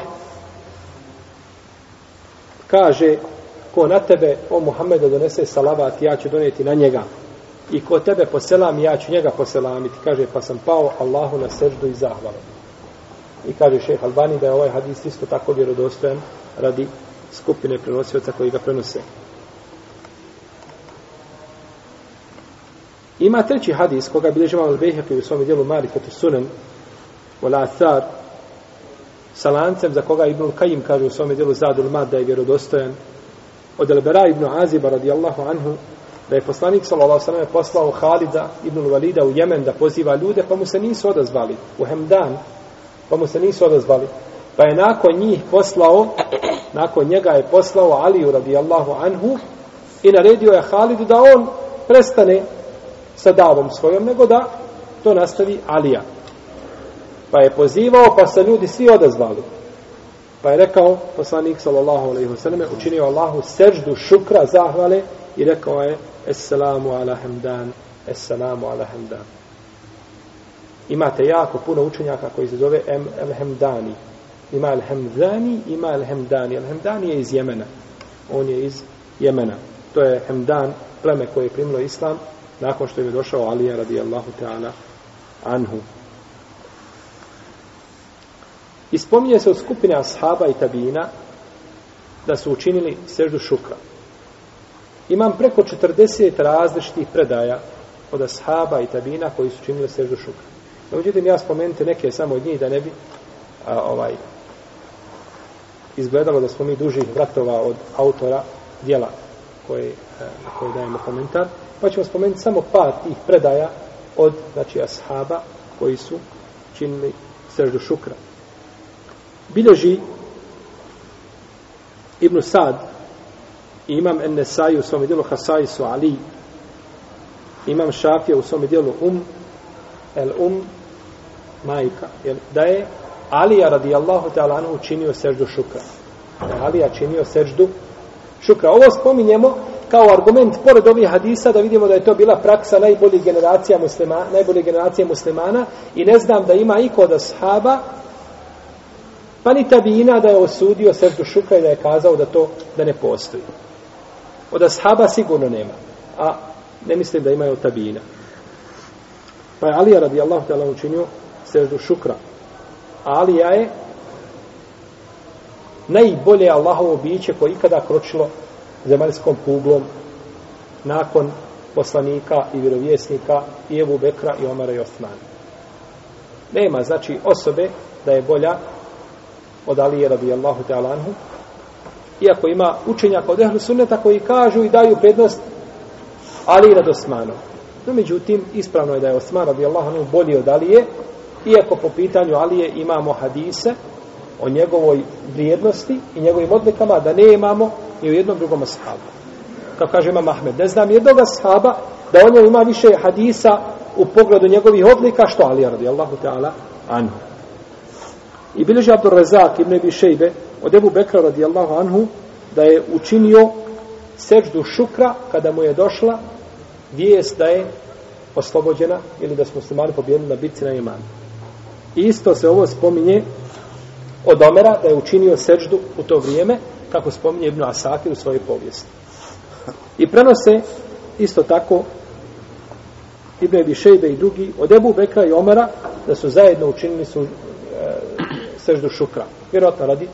kaže ko na tebe o Muhammedu donese salavat ja ću donijeti na njega i ko tebe poselam ja ću njega poselamiti. Kaže pa sam pao Allahu na seždu i zahvalu. I kaže šeheh Albani da je ovaj hadis isto tako vjerodostojan radi skupine prenosioca koji ga prenose. Ima treći hadis koga bilježi imam al-Bejheqi u svom dijelu Marifatu Sunan u Athar sa lancem za koga Ibn Kajim kaže u svom dijelu Zadul Mad da je vjerodostojan. Od Elbera ibn Aziba radijallahu anhu da je poslanik sallallahu alejhi ve poslao Halida ibn Walida u Jemen da poziva ljude, pa mu se nisu odazvali u Hemdan, pa mu se nisu odazvali. Pa je nakon njih poslao, nakon njega je poslao Aliju radijallahu anhu i naredio je Halidu da on prestane sa davom svojom, nego da to nastavi Alija. Pa je pozivao, pa se ljudi svi odazvali. Pa je rekao poslanik sallallahu alejhi ve selleme učinio Allahu seždu šukra zahvale i rekao je Esselamu ala hamdan, Esselamu ala hamdan. Imate jako puno učenjaka koji se zove El Hamdani. Ima El Hamdani, ima El Hamdani. El Hamdani je iz Jemena. On je iz Jemena. To je Hamdan, pleme koje je primilo Islam nakon što je došao Alija radijallahu ta'ala anhu. Ispominje se od skupine ashaba i tabina da su učinili seždu šukra. Imam preko 40 različitih predaja od ashaba i tabina koji su činili seždu šukra. No, međutim, ja spomenuti neke samo od njih da ne bi a, ovaj izgledalo da smo mi dužih vratova od autora dijela koje, na koje dajemo komentar. Pa ćemo spomenuti samo par tih predaja od znači, ashaba koji su činili seždu šukra. Bileži Ibn Sad imam Ennesai u svom dijelu Hasaisu Ali. Imam Šafija u svom dijelu Um El Um majka. Jel, da je Alija radijallahu ta'ala anhu činio seždu šukra. Da je Alija činio seždu šukra. Ovo spominjemo kao argument pored ovih hadisa da vidimo da je to bila praksa najboljih generacija muslimana, najbolje generacije muslimana i ne znam da ima iko od ashaba pa ni tabina da je osudio seždu šukra i da je kazao da to da ne postoji. Od ashaba sigurno nema. A ne mislim da imaju tabina. Pa je Alija radijallahu ta'ala učinio seždu šukra. A Alija je najbolje Allahovo biće koje ikada kročilo zemaljskom kuglom nakon poslanika i vjerovjesnika i Ebu Bekra i Omara i Osmana. Nema, znači, osobe da je bolja od Alije radijallahu ta'ala anhu, iako ima učenja kod ehlu sunneta koji kažu i daju prednost Ali nad Osmanom. No, međutim, ispravno je da je Osman radijallahu anhu bolji od Alije, iako po pitanju Alije imamo hadise o njegovoj vrijednosti i njegovim odlikama, da ne imamo ni u jednom drugom ashabu. Kao kaže Imam Ahmed, ne znam jednog ashaba da on ima više hadisa u pogledu njegovih odlika što Alija radijallahu ta'ala anhu. I bilježi Abdur Rezak ibn Ebi Šejbe od Ebu Bekra radijallahu anhu da je učinio seždu šukra kada mu je došla vijest da je oslobođena ili da smo muslimani pobjedili na bitci na imanu. I isto se ovo spominje od Omera da je učinio seždu u to vrijeme kako spominje Ibn Asakir u svojoj povijesti. I prenose isto tako Ibn Ebi Šejbe i drugi od Ebu Bekra i Omera da su zajedno učinili su e, seždu šukra. Vjerojatno radi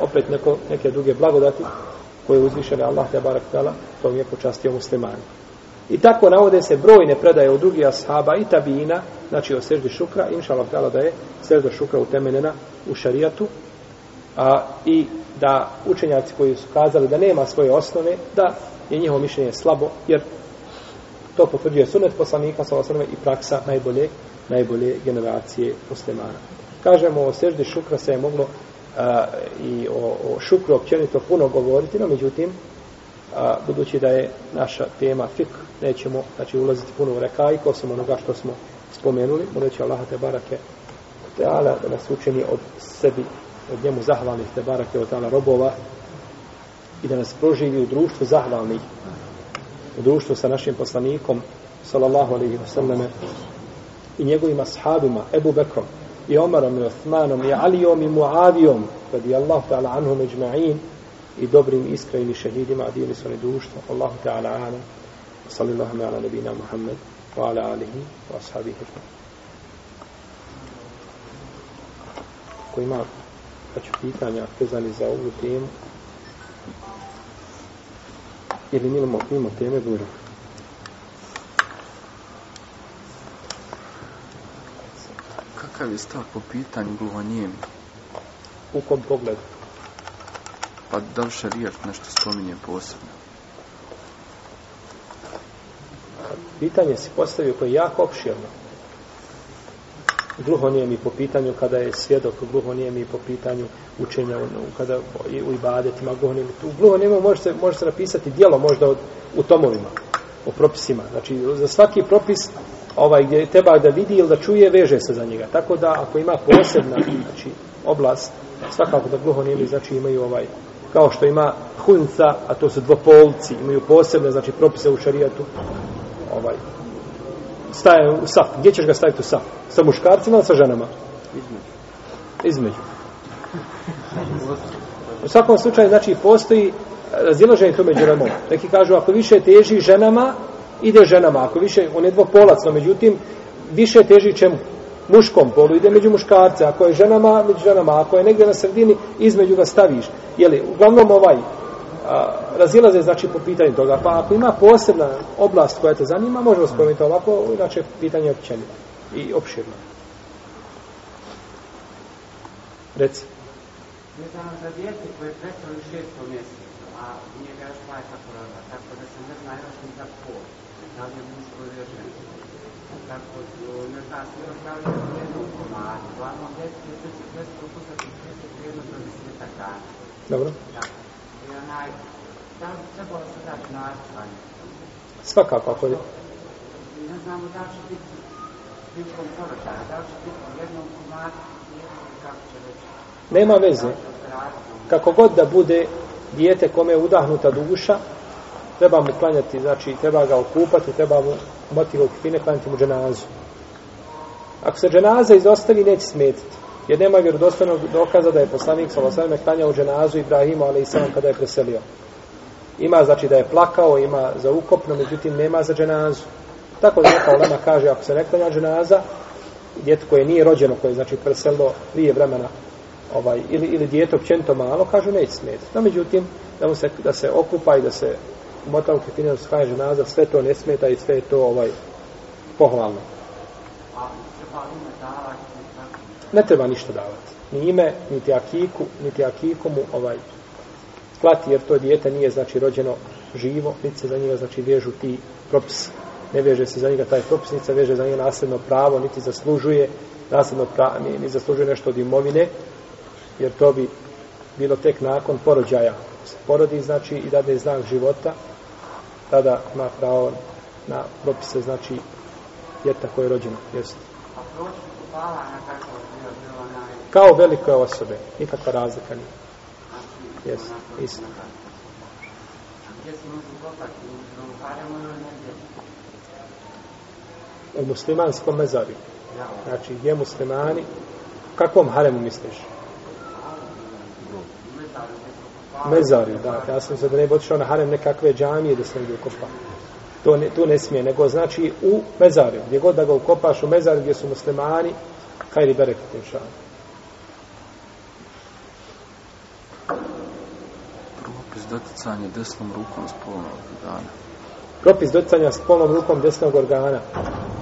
opet neko, neke druge blagodati koje uzvišene Allah te barak tala to je počastio muslimani. I tako navode se brojne predaje od drugih ashaba i tabijina, znači o seždi šukra, inša Allah da je sežda šukra utemeljena u šarijatu a, i da učenjaci koji su kazali da nema svoje osnove, da je njihovo mišljenje slabo, jer to potvrđuje sunet poslanika sa osnove i praksa najbolje, najbolje generacije muslimana. Kažemo o seždi šukra se je moglo a, i o, o šukru općenito puno govoriti, no međutim, a, budući da je naša tema fik, nećemo znači, ulaziti puno u rekajko, osim onoga što smo spomenuli, moleći Allah te barake teala da nas učini od sebi, od njemu zahvalnih te barake od teala robova i da nas proživi u društvu zahvalnih, u društvu sa našim poslanikom, sallallahu alaihi wa sallame, i njegovim ashabima, Ebu Bekrom, i Omarom, i Osmanom i Alijom, i Muavijom, radi Allah ta'ala anhum ijma'in, i dobrim iskrenim šehidima, a su oni društvo. Allahu ta'ala ala sallallahu ala nabina Muhammed, wa ala alihi, wa ashabihi. Ko ima paću pitanja vezani za ovu temu, ili mimo, mimo teme, dobro Kakav je stav po pitanju gluhonijemi? U kom pogledu? Pa da li šarijat nešto spominje posebno? Pitanje se postavio koje je jako opširno. Gluhonijemi po pitanju kada je svjedok, gluhonijemi po pitanju učenja, kada u ibadetima, gluhonijemi. U gluhonijemi može se, može se napisati dijelo možda od, u tomovima, o propisima. Znači, za svaki propis ovaj gdje treba da vidi ili da čuje, veže se za njega. Tako da, ako ima posebna znači, oblast, svakako da gluhonijemi znači imaju ovaj kao što ima hunca, a to su dvopolci, imaju posebne, znači, propise u šarijatu, ovaj, staje u saf. Gdje ćeš ga staviti u saf? Sa muškarcima ili sa ženama? Između. Između. U svakom slučaju, znači, postoji razilaženje to među remom. Neki kažu, ako više teži ženama, ide ženama. Ako više, on je dvopolac, no međutim, više teži čemu? muškom polu, ide među muškarce, ako je ženama, među ženama, ako je negdje na sredini, između ga staviš. Jeli, uglavnom ovaj, a, razilaze znači po pitanju toga, pa ako ima posebna oblast koja te zanima, možemo spomenuti ovako, znači pitanje općenito i opširno. Reci. Vezano za djete koje je predstavljeno šesto mjesecu, a njega još majka poroda, tako da se ne zna još ni da ne u jednom komadu, do desetak dana. Dobro. Da. I onaj, da li trebalo se dati načvanje? Svakako, ako je... Ne znamo da će biti prilikom porođaja, da će biti u jednom komadu, kako će reći. Nema veze. Kako god da bude dijete kome je udahnuta duša, treba mu klanjati, znači treba ga okupati, treba mu motivu kifine, klanjati mu dženazu. Ako se dženaza izostavi, neće smetiti. Jer nema vjerodostojnog dokaza da je poslanik sa Losavime klanjao dženazu Ibrahimu, ali i sam kada je preselio. Ima znači da je plakao, ima za ukopno, međutim nema za dženazu. Tako da neka olema kaže, ako se ne klanja dženaza, djeto koje nije rođeno, koje je znači preselilo prije vremena, ovaj, ili, ili dijete općenito malo, kažu neće smetiti. No, međutim, da, mu se, da se okupa i da se mota u kefine da se kaže ženaza, sve to ne smeta i sve je to ovaj, pohvalno. Ne treba ništa davati. Ni ime, niti akiku, niti akiku mu ovaj, klati, jer to dijete nije znači rođeno živo, niti se za njega znači vežu ti propisi. Ne veže se za njega taj propis, niti se veže za njega nasljedno pravo, niti zaslužuje nasljedno pravo, ni, ni zaslužuje nešto od imovine, jer to bi bilo tek nakon porođaja. Se porodi, znači, i dade znak života, tada ima pravo na propise, znači, djeta koje je rođeno. Jeste. A kako je. Kao velike osobe. Nikakva razlika nije. Jeste, isto. U muslimanskom mezarju. Znači, gdje muslimani, kakvom haremu misliš? Gdje. Mezarju, da. Ja sam se da ne bi otišao na harem nekakve džamije da se negdje ukopa. To ne, tu ne smije, nego znači u mezarju. Gdje god da ga ukopaš u mezarju gdje su muslimani, kaj li bereket inša. Allah. Propis doticanje desnom rukom spolnog organa. Propis doticanja s polnom rukom desnog organa.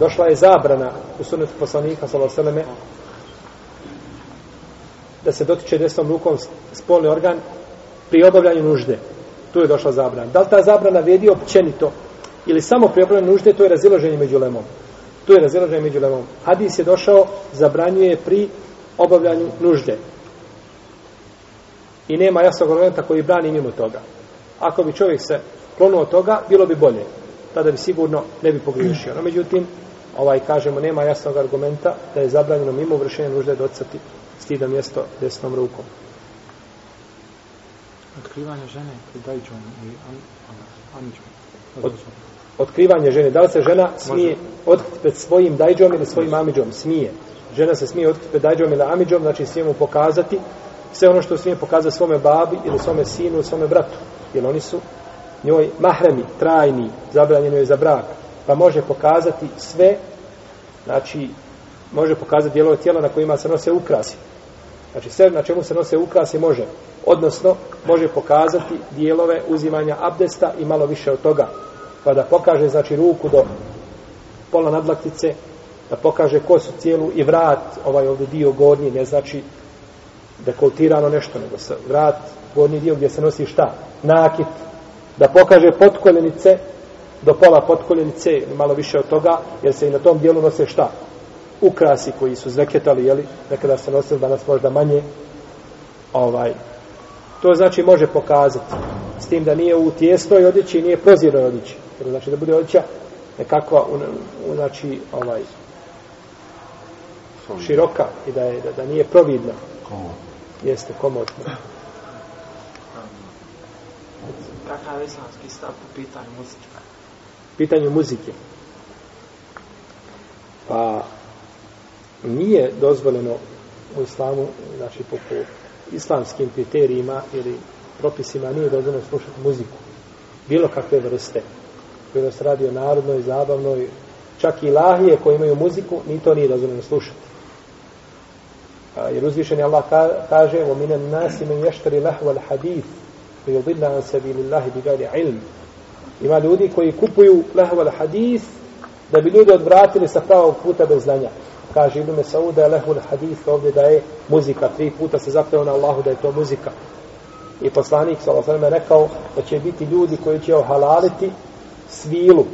Došla je zabrana u sunetu poslanika, s.a.v. da se dotiče desnom rukom spolni organ pri obavljanju nužde. Tu je došla zabrana. Da li ta zabrana vedi općenito ili samo pri obavljanju nužde, to je razilaženje među lemom. Tu je razilaženje među lemom. Hadis je došao, zabranjuje pri obavljanju nužde. I nema jasnog argumenta koji brani mimo toga. Ako bi čovjek se klonuo od toga, bilo bi bolje. Tada bi sigurno ne bi pogriješio. No, međutim, ovaj, kažemo, nema jasnog argumenta da je zabranjeno mimo vršenja nužde docati stida mjesto desnom rukom. Otkrivanje žene pred dajđom i anđom. Od- Otkrivanje žene. Da li se žena smije otkriti pred svojim dajđom ili svojim amidžom? Smije. Žena se smije otkriti pred dajđom ili amidžom, znači smije mu pokazati sve ono što smije pokazati svome babi ili svome sinu ili svome bratu. Jer oni su njoj mahremi, trajni, zabranjeno je za brak. Pa može pokazati sve, znači, može pokazati dijelove tijela na kojima se nose ukrasi. Znači sve na čemu se nose ukrasi može. Odnosno, može pokazati dijelove uzimanja abdesta i malo više od toga. Pa da pokaže, znači, ruku do pola nadlaktice, da pokaže kosu cijelu i vrat, ovaj ovdje dio gornji, ne znači dekoltirano nešto, nego se vrat, gornji dio gdje se nosi šta? Nakit. Da pokaže potkoljenice, do pola potkoljenice, malo više od toga, jer se i na tom dijelu nose šta? Ukrasi koji su zveketali, jeli, nekada se nosili, danas možda manje, ovaj, to znači može pokazati, s tim da nije u tijesnoj odjeći, i nije prozirnoj odjeći, jer znači da bude odjeća nekakva, u, u, znači, ovaj, široka i da, je, da, da nije providna. Jeste, komotno. Kakav je islamski stav po pitanju muzike? pitanju muzike. Pa nije dozvoljeno u islamu, znači po, po islamskim kriterijima ili propisima nije dozvoljeno slušati muziku. Bilo kakve vrste. Bilo se radi o narodnoj, zabavnoj, čak i lahije koje imaju muziku, ni to nije dozvoljeno slušati. A, jer uzvišeni Allah ka, kaže وَمِنَ النَّاسِ مَنْ يَشْتَرِ لَهْوَ الْحَدِيثِ وَيُضِلَّ عَنْ سَبِيلِ اللَّهِ بِغَيْرِ عِلْمِ Ima ljudi koji kupuju lehval hadis da bi ljudi odvratili sa pravog puta bez znanja. Kaže Ibn Mesaud da je lehul hadith ovdje da je muzika. Tri puta se zapravo na Allahu da je to muzika. I poslanik s.a.v. je rekao da će biti ljudi koji će ohalaliti svilu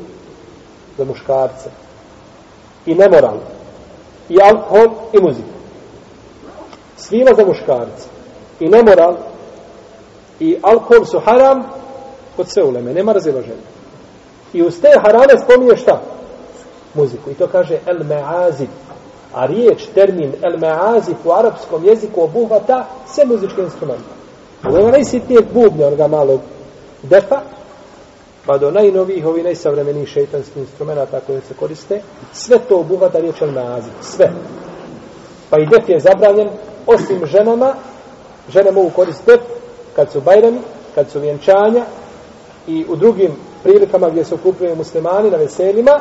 za muškarce. I nemoral. I alkohol i muziku. Svila za muškarce. I nemoral i alkohol su haram kod sve uleme, nema razilaženja. I uz te harame spominje šta? Muziku. I to kaže el meazid. A riječ, termin el meazif u arapskom jeziku obuhvata sve muzičke instrumente. Od onoga najsitnijeg bubnja, onoga malog defa, pa do najnovijih, ovih najsavremenijih šeitanskih instrumenta koje se koriste, sve to obuhvata riječ el meazif. Sve. Pa i def je zabranjen, osim ženama, žene mogu koristiti def kad su bajrami, kad su vjenčanja, i u drugim prilikama gdje se okupljaju muslimani na veselima,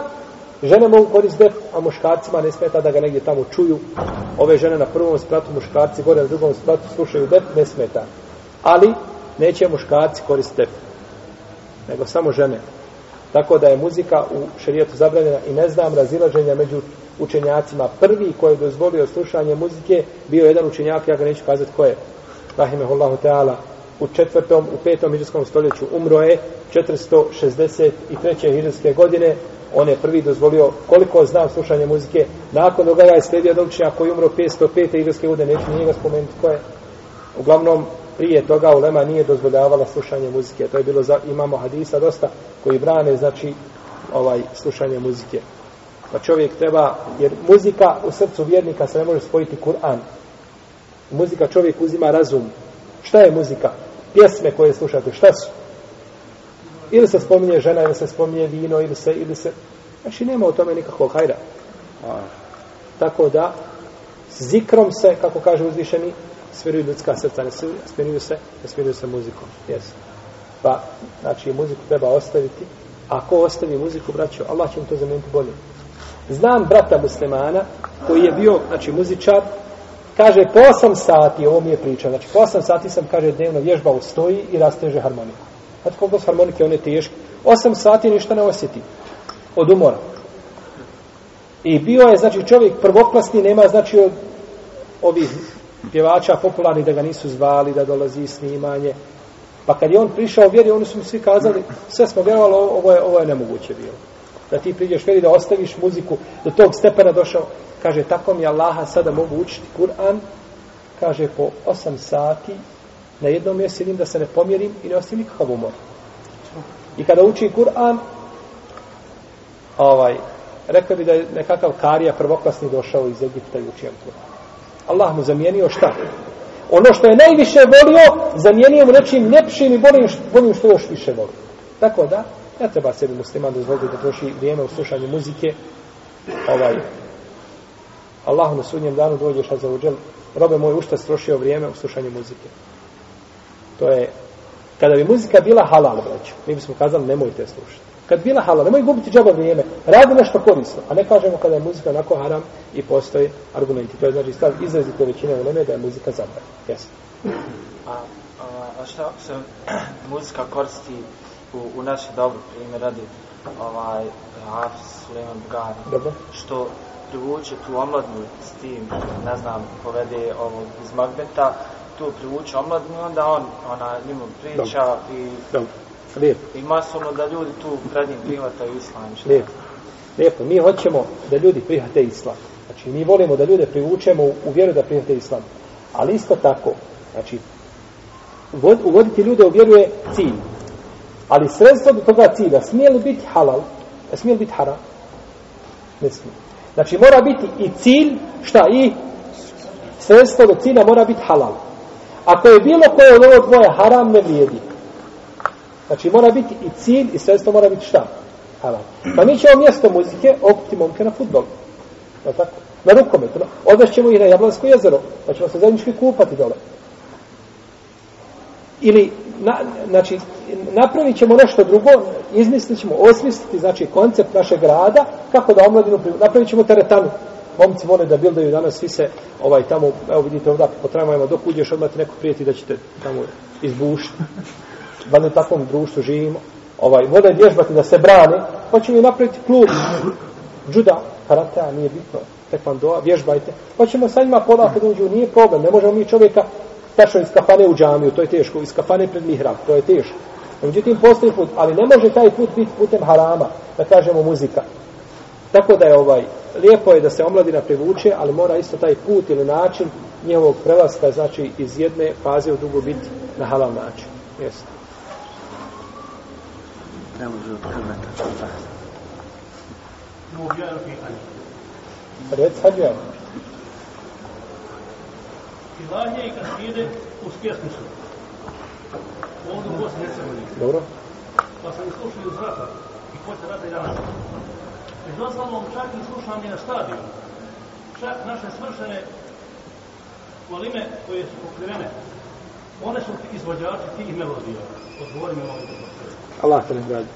žene mogu koristiti def, a muškarcima ne smeta da ga negdje tamo čuju. Ove žene na prvom spratu, muškarci gore na drugom spratu slušaju def, ne smeta. Ali neće muškarci koristiti def, nego samo žene. Tako da je muzika u šerijetu zabranjena i ne znam razilaženja među učenjacima. Prvi koji je dozvolio slušanje muzike bio jedan učenjak, ja ga neću kazati ko je, rahimehullahu ta'ala, u četvrtom, u petom hiđarskom stoljeću umro je 463. hiđarske godine. On je prvi dozvolio, koliko znam slušanje muzike, nakon toga je sledio jedan učenjak koji je umro 505. hiđarske godine, neću njega spomenuti ko je. Uglavnom, prije toga ulema nije dozvoljavala slušanje muzike. To je bilo za, imamo hadisa dosta koji brane, znači, ovaj, slušanje muzike. Pa čovjek treba, jer muzika u srcu vjernika se ne može spojiti Kur'an. Muzika čovjek uzima razum. Šta je muzika? Pjesme koje slušate, šta su? Ili se spominje žena, ili se spominje vino, ili se, ili se... Znači nema o tome nikakvog hajra. Tako da, zikrom se, kako kaže uzvišeni, smiruju ljudska srca, ne smiruju se, ne smiruju se muzikom. Yes. Pa, znači, muziku treba ostaviti. A ako ostavi muziku, braćo, Allah će mu to zamijeniti bolje. Znam brata muslimana, koji je bio, znači, muzičar, kaže, po 8 sati, ovo mi je priča, znači, po 8 sati sam, kaže, dnevno vježba u stoji i rasteže harmoniku. Znate koliko su harmonike, one teške. Osam sati ništa ne osjeti. Od umora. I bio je, znači, čovjek prvoklasni, nema, znači, od ovih pjevača popularni da ga nisu zvali, da dolazi snimanje. Pa kad je on prišao vjeri, oni su mu svi kazali, sve smo vjerovali, ovo je, ovo je nemoguće bilo. Da ti priđeš vjeri, da ostaviš muziku, do tog stepena došao. Kaže, tako mi Allaha sada mogu učiti Kur'an, kaže, po 8 sati, na jednom mjestu sjedim da se ne pomjerim i ne ostavim nikakav umor. I kada uči Kur'an, ovaj, rekao bi da je nekakav karija prvoklasni došao iz Egipta i učio Kur'an. Allah mu zamijenio šta? Ono što je najviše volio, zamijenio mu nečim ljepšim i bolim, bolim što još više voli. Tako da, ne treba sebi musliman dozvoliti da troši vrijeme u slušanju muzike. Ovaj, Allah na sudnjem danu dođeš za uđel, robe moj ušta strošio vrijeme u slušanju muzike. To je, kada bi muzika bila halal, braću, mi bismo kazali nemojte slušati. Kad bila halal, nemoj gubiti džaba vrijeme, radi nešto korisno, a ne kažemo kada je muzika onako haram i postoje argumenti. To je znači stav izrazito većine u da je muzika zabran. Jesi. A, a, a šta se muzika koristi u, u naši dobro primjer radi ovaj Hafiz Suleiman Bugari Dobro. što privuče tu omladnu s tim, ne znam, povede ovog iz Magbeta, tu privuče omladnu i onda on ona, njemu priča Dobro. i Dobro. Lijepo. I masovno da ljudi tu pred njim prihvataju islam. Šta? Lijepo. Lijepo. Mi hoćemo da ljudi prihvate islam. Znači, mi volimo da ljude privučemo u, u vjeru da prihvate islam. Ali isto tako, znači, uvod- uvoditi ljude u vjeru je cilj. Ali sredstvo do toga cilja smije li biti halal? A smije li biti haram? Ne smije. Znači, mora biti i cilj, šta i? Sredstvo do cilja mora biti halal. Ako je bilo koje od ovo dvoje haram, ne vrijedi. Znači mora biti i cilj i sredstvo mora biti šta? Haram. Pa mi ćemo mjesto muzike okupiti momke na futbol. Je li tako? Na rukometu. Odvešćemo ih na Jablansko jezero. Pa ćemo se zajednički kupati dole. Ili, na, znači, napravit ćemo nešto drugo, izmislit ćemo, osmisliti, znači, koncept našeg rada, kako da omladinu. Napravit ćemo teretanu. Momci vole da bildaju danas, svi se, ovaj, tamo, evo vidite ovdje, po tramvajima, dok uđeš, odmah ti neko prijeti da ćete tamo izbušiti <laughs> valjda u takvom društvu živimo, ovaj, vole vježbati da se brane, pa ćemo i napraviti klub juda, karatea, nije bitno, tekvandoa, vježbajte, pa ćemo sa njima polako da uđu, nije problem, ne možemo mi čovjeka tačno iz kafane u džamiju, to je teško, iz kafane pred mihrab, to je teško. Međutim, postoji put, ali ne može taj put biti putem harama, da kažemo muzika. Tako da je ovaj, lijepo je da se omladina privuče, ali mora isto taj put ili način njihovog prelaska, znači iz jedne faze u drugu biti na halal način. Jeste. Ne može od krveta. Drugo jedno pitanje. Rec, hađija. Ilahije i kaside uspješni su. Ovdje u Bosni Hercegovini. Dobro. Pa sam ih slušao iz rata. I posle rata i danas. Među ostalom čak i slušam i na stadionu. Čak naše svršene volime koje su pokrivene. One su ti izvođači tih melodija. Odgovori mi molim. Allah te nagradi.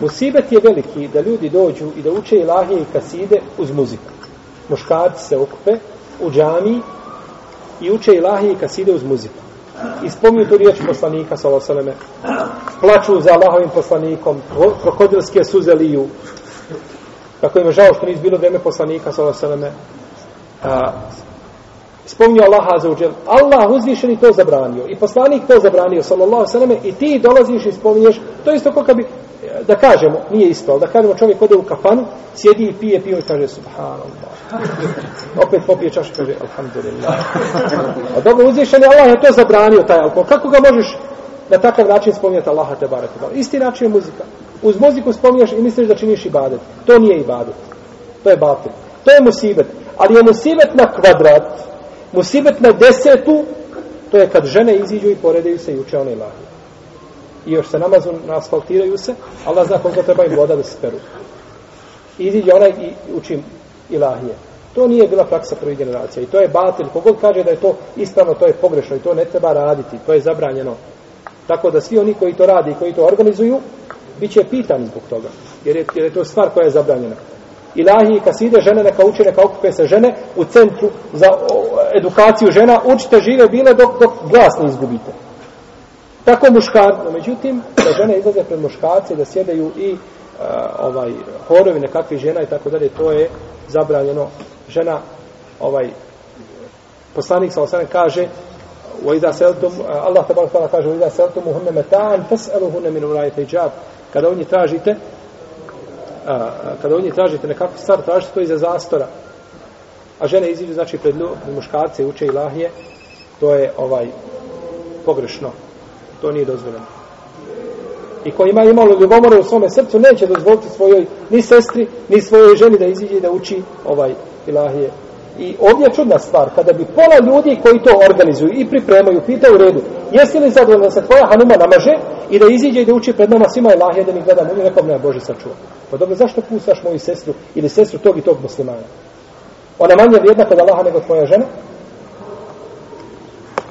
Musibet je veliki da ljudi dođu i da uče ilahije i kaside uz muziku. Muškarci se okupe u džami i uče ilahije i kaside uz muziku. I spominju tu riječ poslanika, salosaleme. Plaču za Allahovim poslanikom, krokodilske suze liju. Kako im je žao što nije bilo vreme poslanika, salosaleme. A, spominju Allaha za uđel. Allah uzvišeni to zabranio. I poslanik to zabranio, sallallahu sallam, i ti dolaziš i spominješ. To isto kao kad bi, da kažemo, nije isto, da kažemo čovjek ode u kafanu, sjedi i pije pivo i kaže subhanallah. <laughs> Opet popije čašu i kaže alhamdulillah. A dobro, uzvišeni Allah je to zabranio, taj alkohol. Kako ga možeš na takav način spominjati Allaha te barek? Isti način je muzika. Uz muziku spominješ i misliš da činiš ibadet. To nije ibadet. To je batil. To je musibet. Ali je musibet na kvadrat, musibet na desetu, to je kad žene iziđu i poredaju se i uče one ilahi. I još se namazu, asfaltiraju se, Allah zna koliko treba im voda da se peru. I iziđe onaj i učim ilahije. To nije bila praksa prvi generacija. I to je batil. Kogod kaže da je to ispravno, to je pogrešno i to ne treba raditi. To je zabranjeno. Tako da svi oni koji to radi i koji to organizuju, bit će pitani zbog toga. Jer je, jer je to stvar koja je zabranjena. Ilahi, kad se ide žene, neka uče, neka okupe se žene u centru za o, edukaciju žena, učite žive bile dok, dok glas ne izgubite. Tako muškar, no međutim, da žene izlaze pred muškarce, da sjedaju i a, ovaj horovi nekakvi žena i tako dalje, to je zabranjeno. Žena, ovaj, poslanik sa osam kaže, وَإِذَا سَلْتُمْ Allah tabarak ta'ala kaže وَإِذَا سَلْتُمُ هُنَّ مَتَانْ فَسْأَلُهُنَّ مِنُ رَاجِ حِجَابِ Kada oni tražite a, kada oni tražite nekakvu stvar, tražite to iza zastora. A žene iziđu, znači, pred, lju, pred muškarce uče ilahije, to je ovaj pogrešno. To nije dozvoljeno. I ko ima imalo ljubomore u svome srcu, neće dozvoliti svojoj ni sestri, ni svojoj ženi da iziđe i da uči ovaj ilahije. I ovdje je čudna stvar, kada bi pola ljudi koji to organizuju i pripremaju, pitaju u redu, jesi li zadovoljno da se tvoja hanuma namaže i da iziđe i da uči pred nama svima ilahije da mi gledamo, i rekao, ne Bože sačuva. Pa dobro, zašto pustaš moju sestru ili sestru tog i tog muslimana? Ona manje vrijedna kod Allaha nego tvoja žena?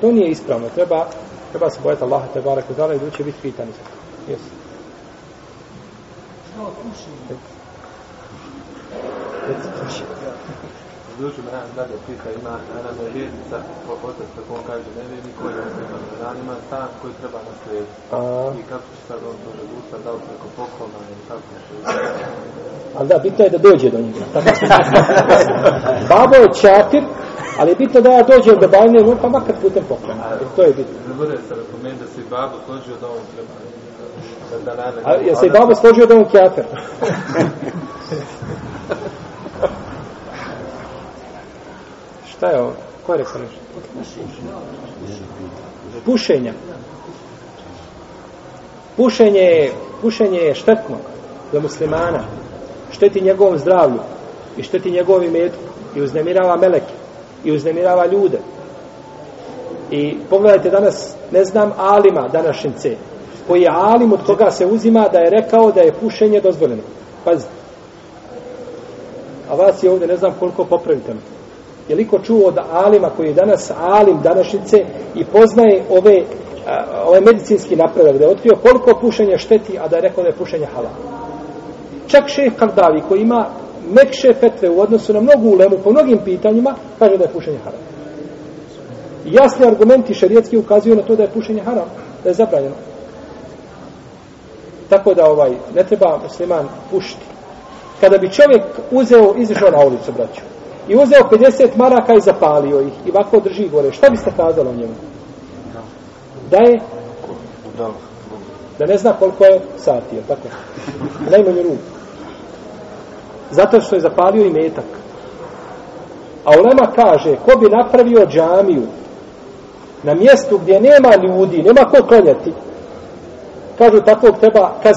To nije ispravno. Treba, treba se bojati Allaha te barek udala i će biti pitani za to. Yes. Dušu me jedan dalje pita, ima jedna me vjernica, otac kako on kaže, ne vjerni koji je musliman, da ima stan koji treba naslijediti. I kako će sad on to razustati, da li preko poklona ili kako će... Ali da, bitno je da dođe do njega. Tako <laughs> Babo je čatir, ali je bitno da ja dođem do bajne, no, pa makar putem poklona. To je bitno. Ne bude se napomenuti da se babo složio da on treba. Da, da nane, A je se i babo složio da on kjafer? <laughs> Šta je ovo? Ko je rekao nešto? Pušenja. Pušenje je, pušenje je štetno za muslimana. Šteti njegovom zdravlju i šteti njegovim metku i uznemirava meleke i uznemirava ljude. I pogledajte danas, ne znam, Alima današnjice, koji je Alim od koga se uzima da je rekao da je pušenje dozvoljeno. Pazite. A vas je ovdje ne znam koliko popravite me. Je li ko čuo od Alima koji je danas Alim današnjice i poznaje ove, a, ove medicinski napredak, da je otkrio koliko pušenje šteti, a da je rekao da je pušenje halal. Čak šeh Kardavi koji ima mekše fetve u odnosu na mnogu ulemu po mnogim pitanjima, kaže da je pušenje haram. Jasni argumenti šerijetski ukazuju na to da je pušenje haram, da je zabranjeno. Tako da ovaj ne treba musliman pušiti. Kada bi čovjek uzeo, izišao na ulicu, braću, i uzeo 50 maraka i zapalio ih i ovako drži gore, šta biste kazalo njemu? Da je da ne zna koliko je sati, je tako? Najmanju ruku. Zato što je zapalio i metak. A Ulema kaže, ko bi napravio džamiju na mjestu gdje nema ljudi, nema ko klanjati, kažu takvog treba kazniti.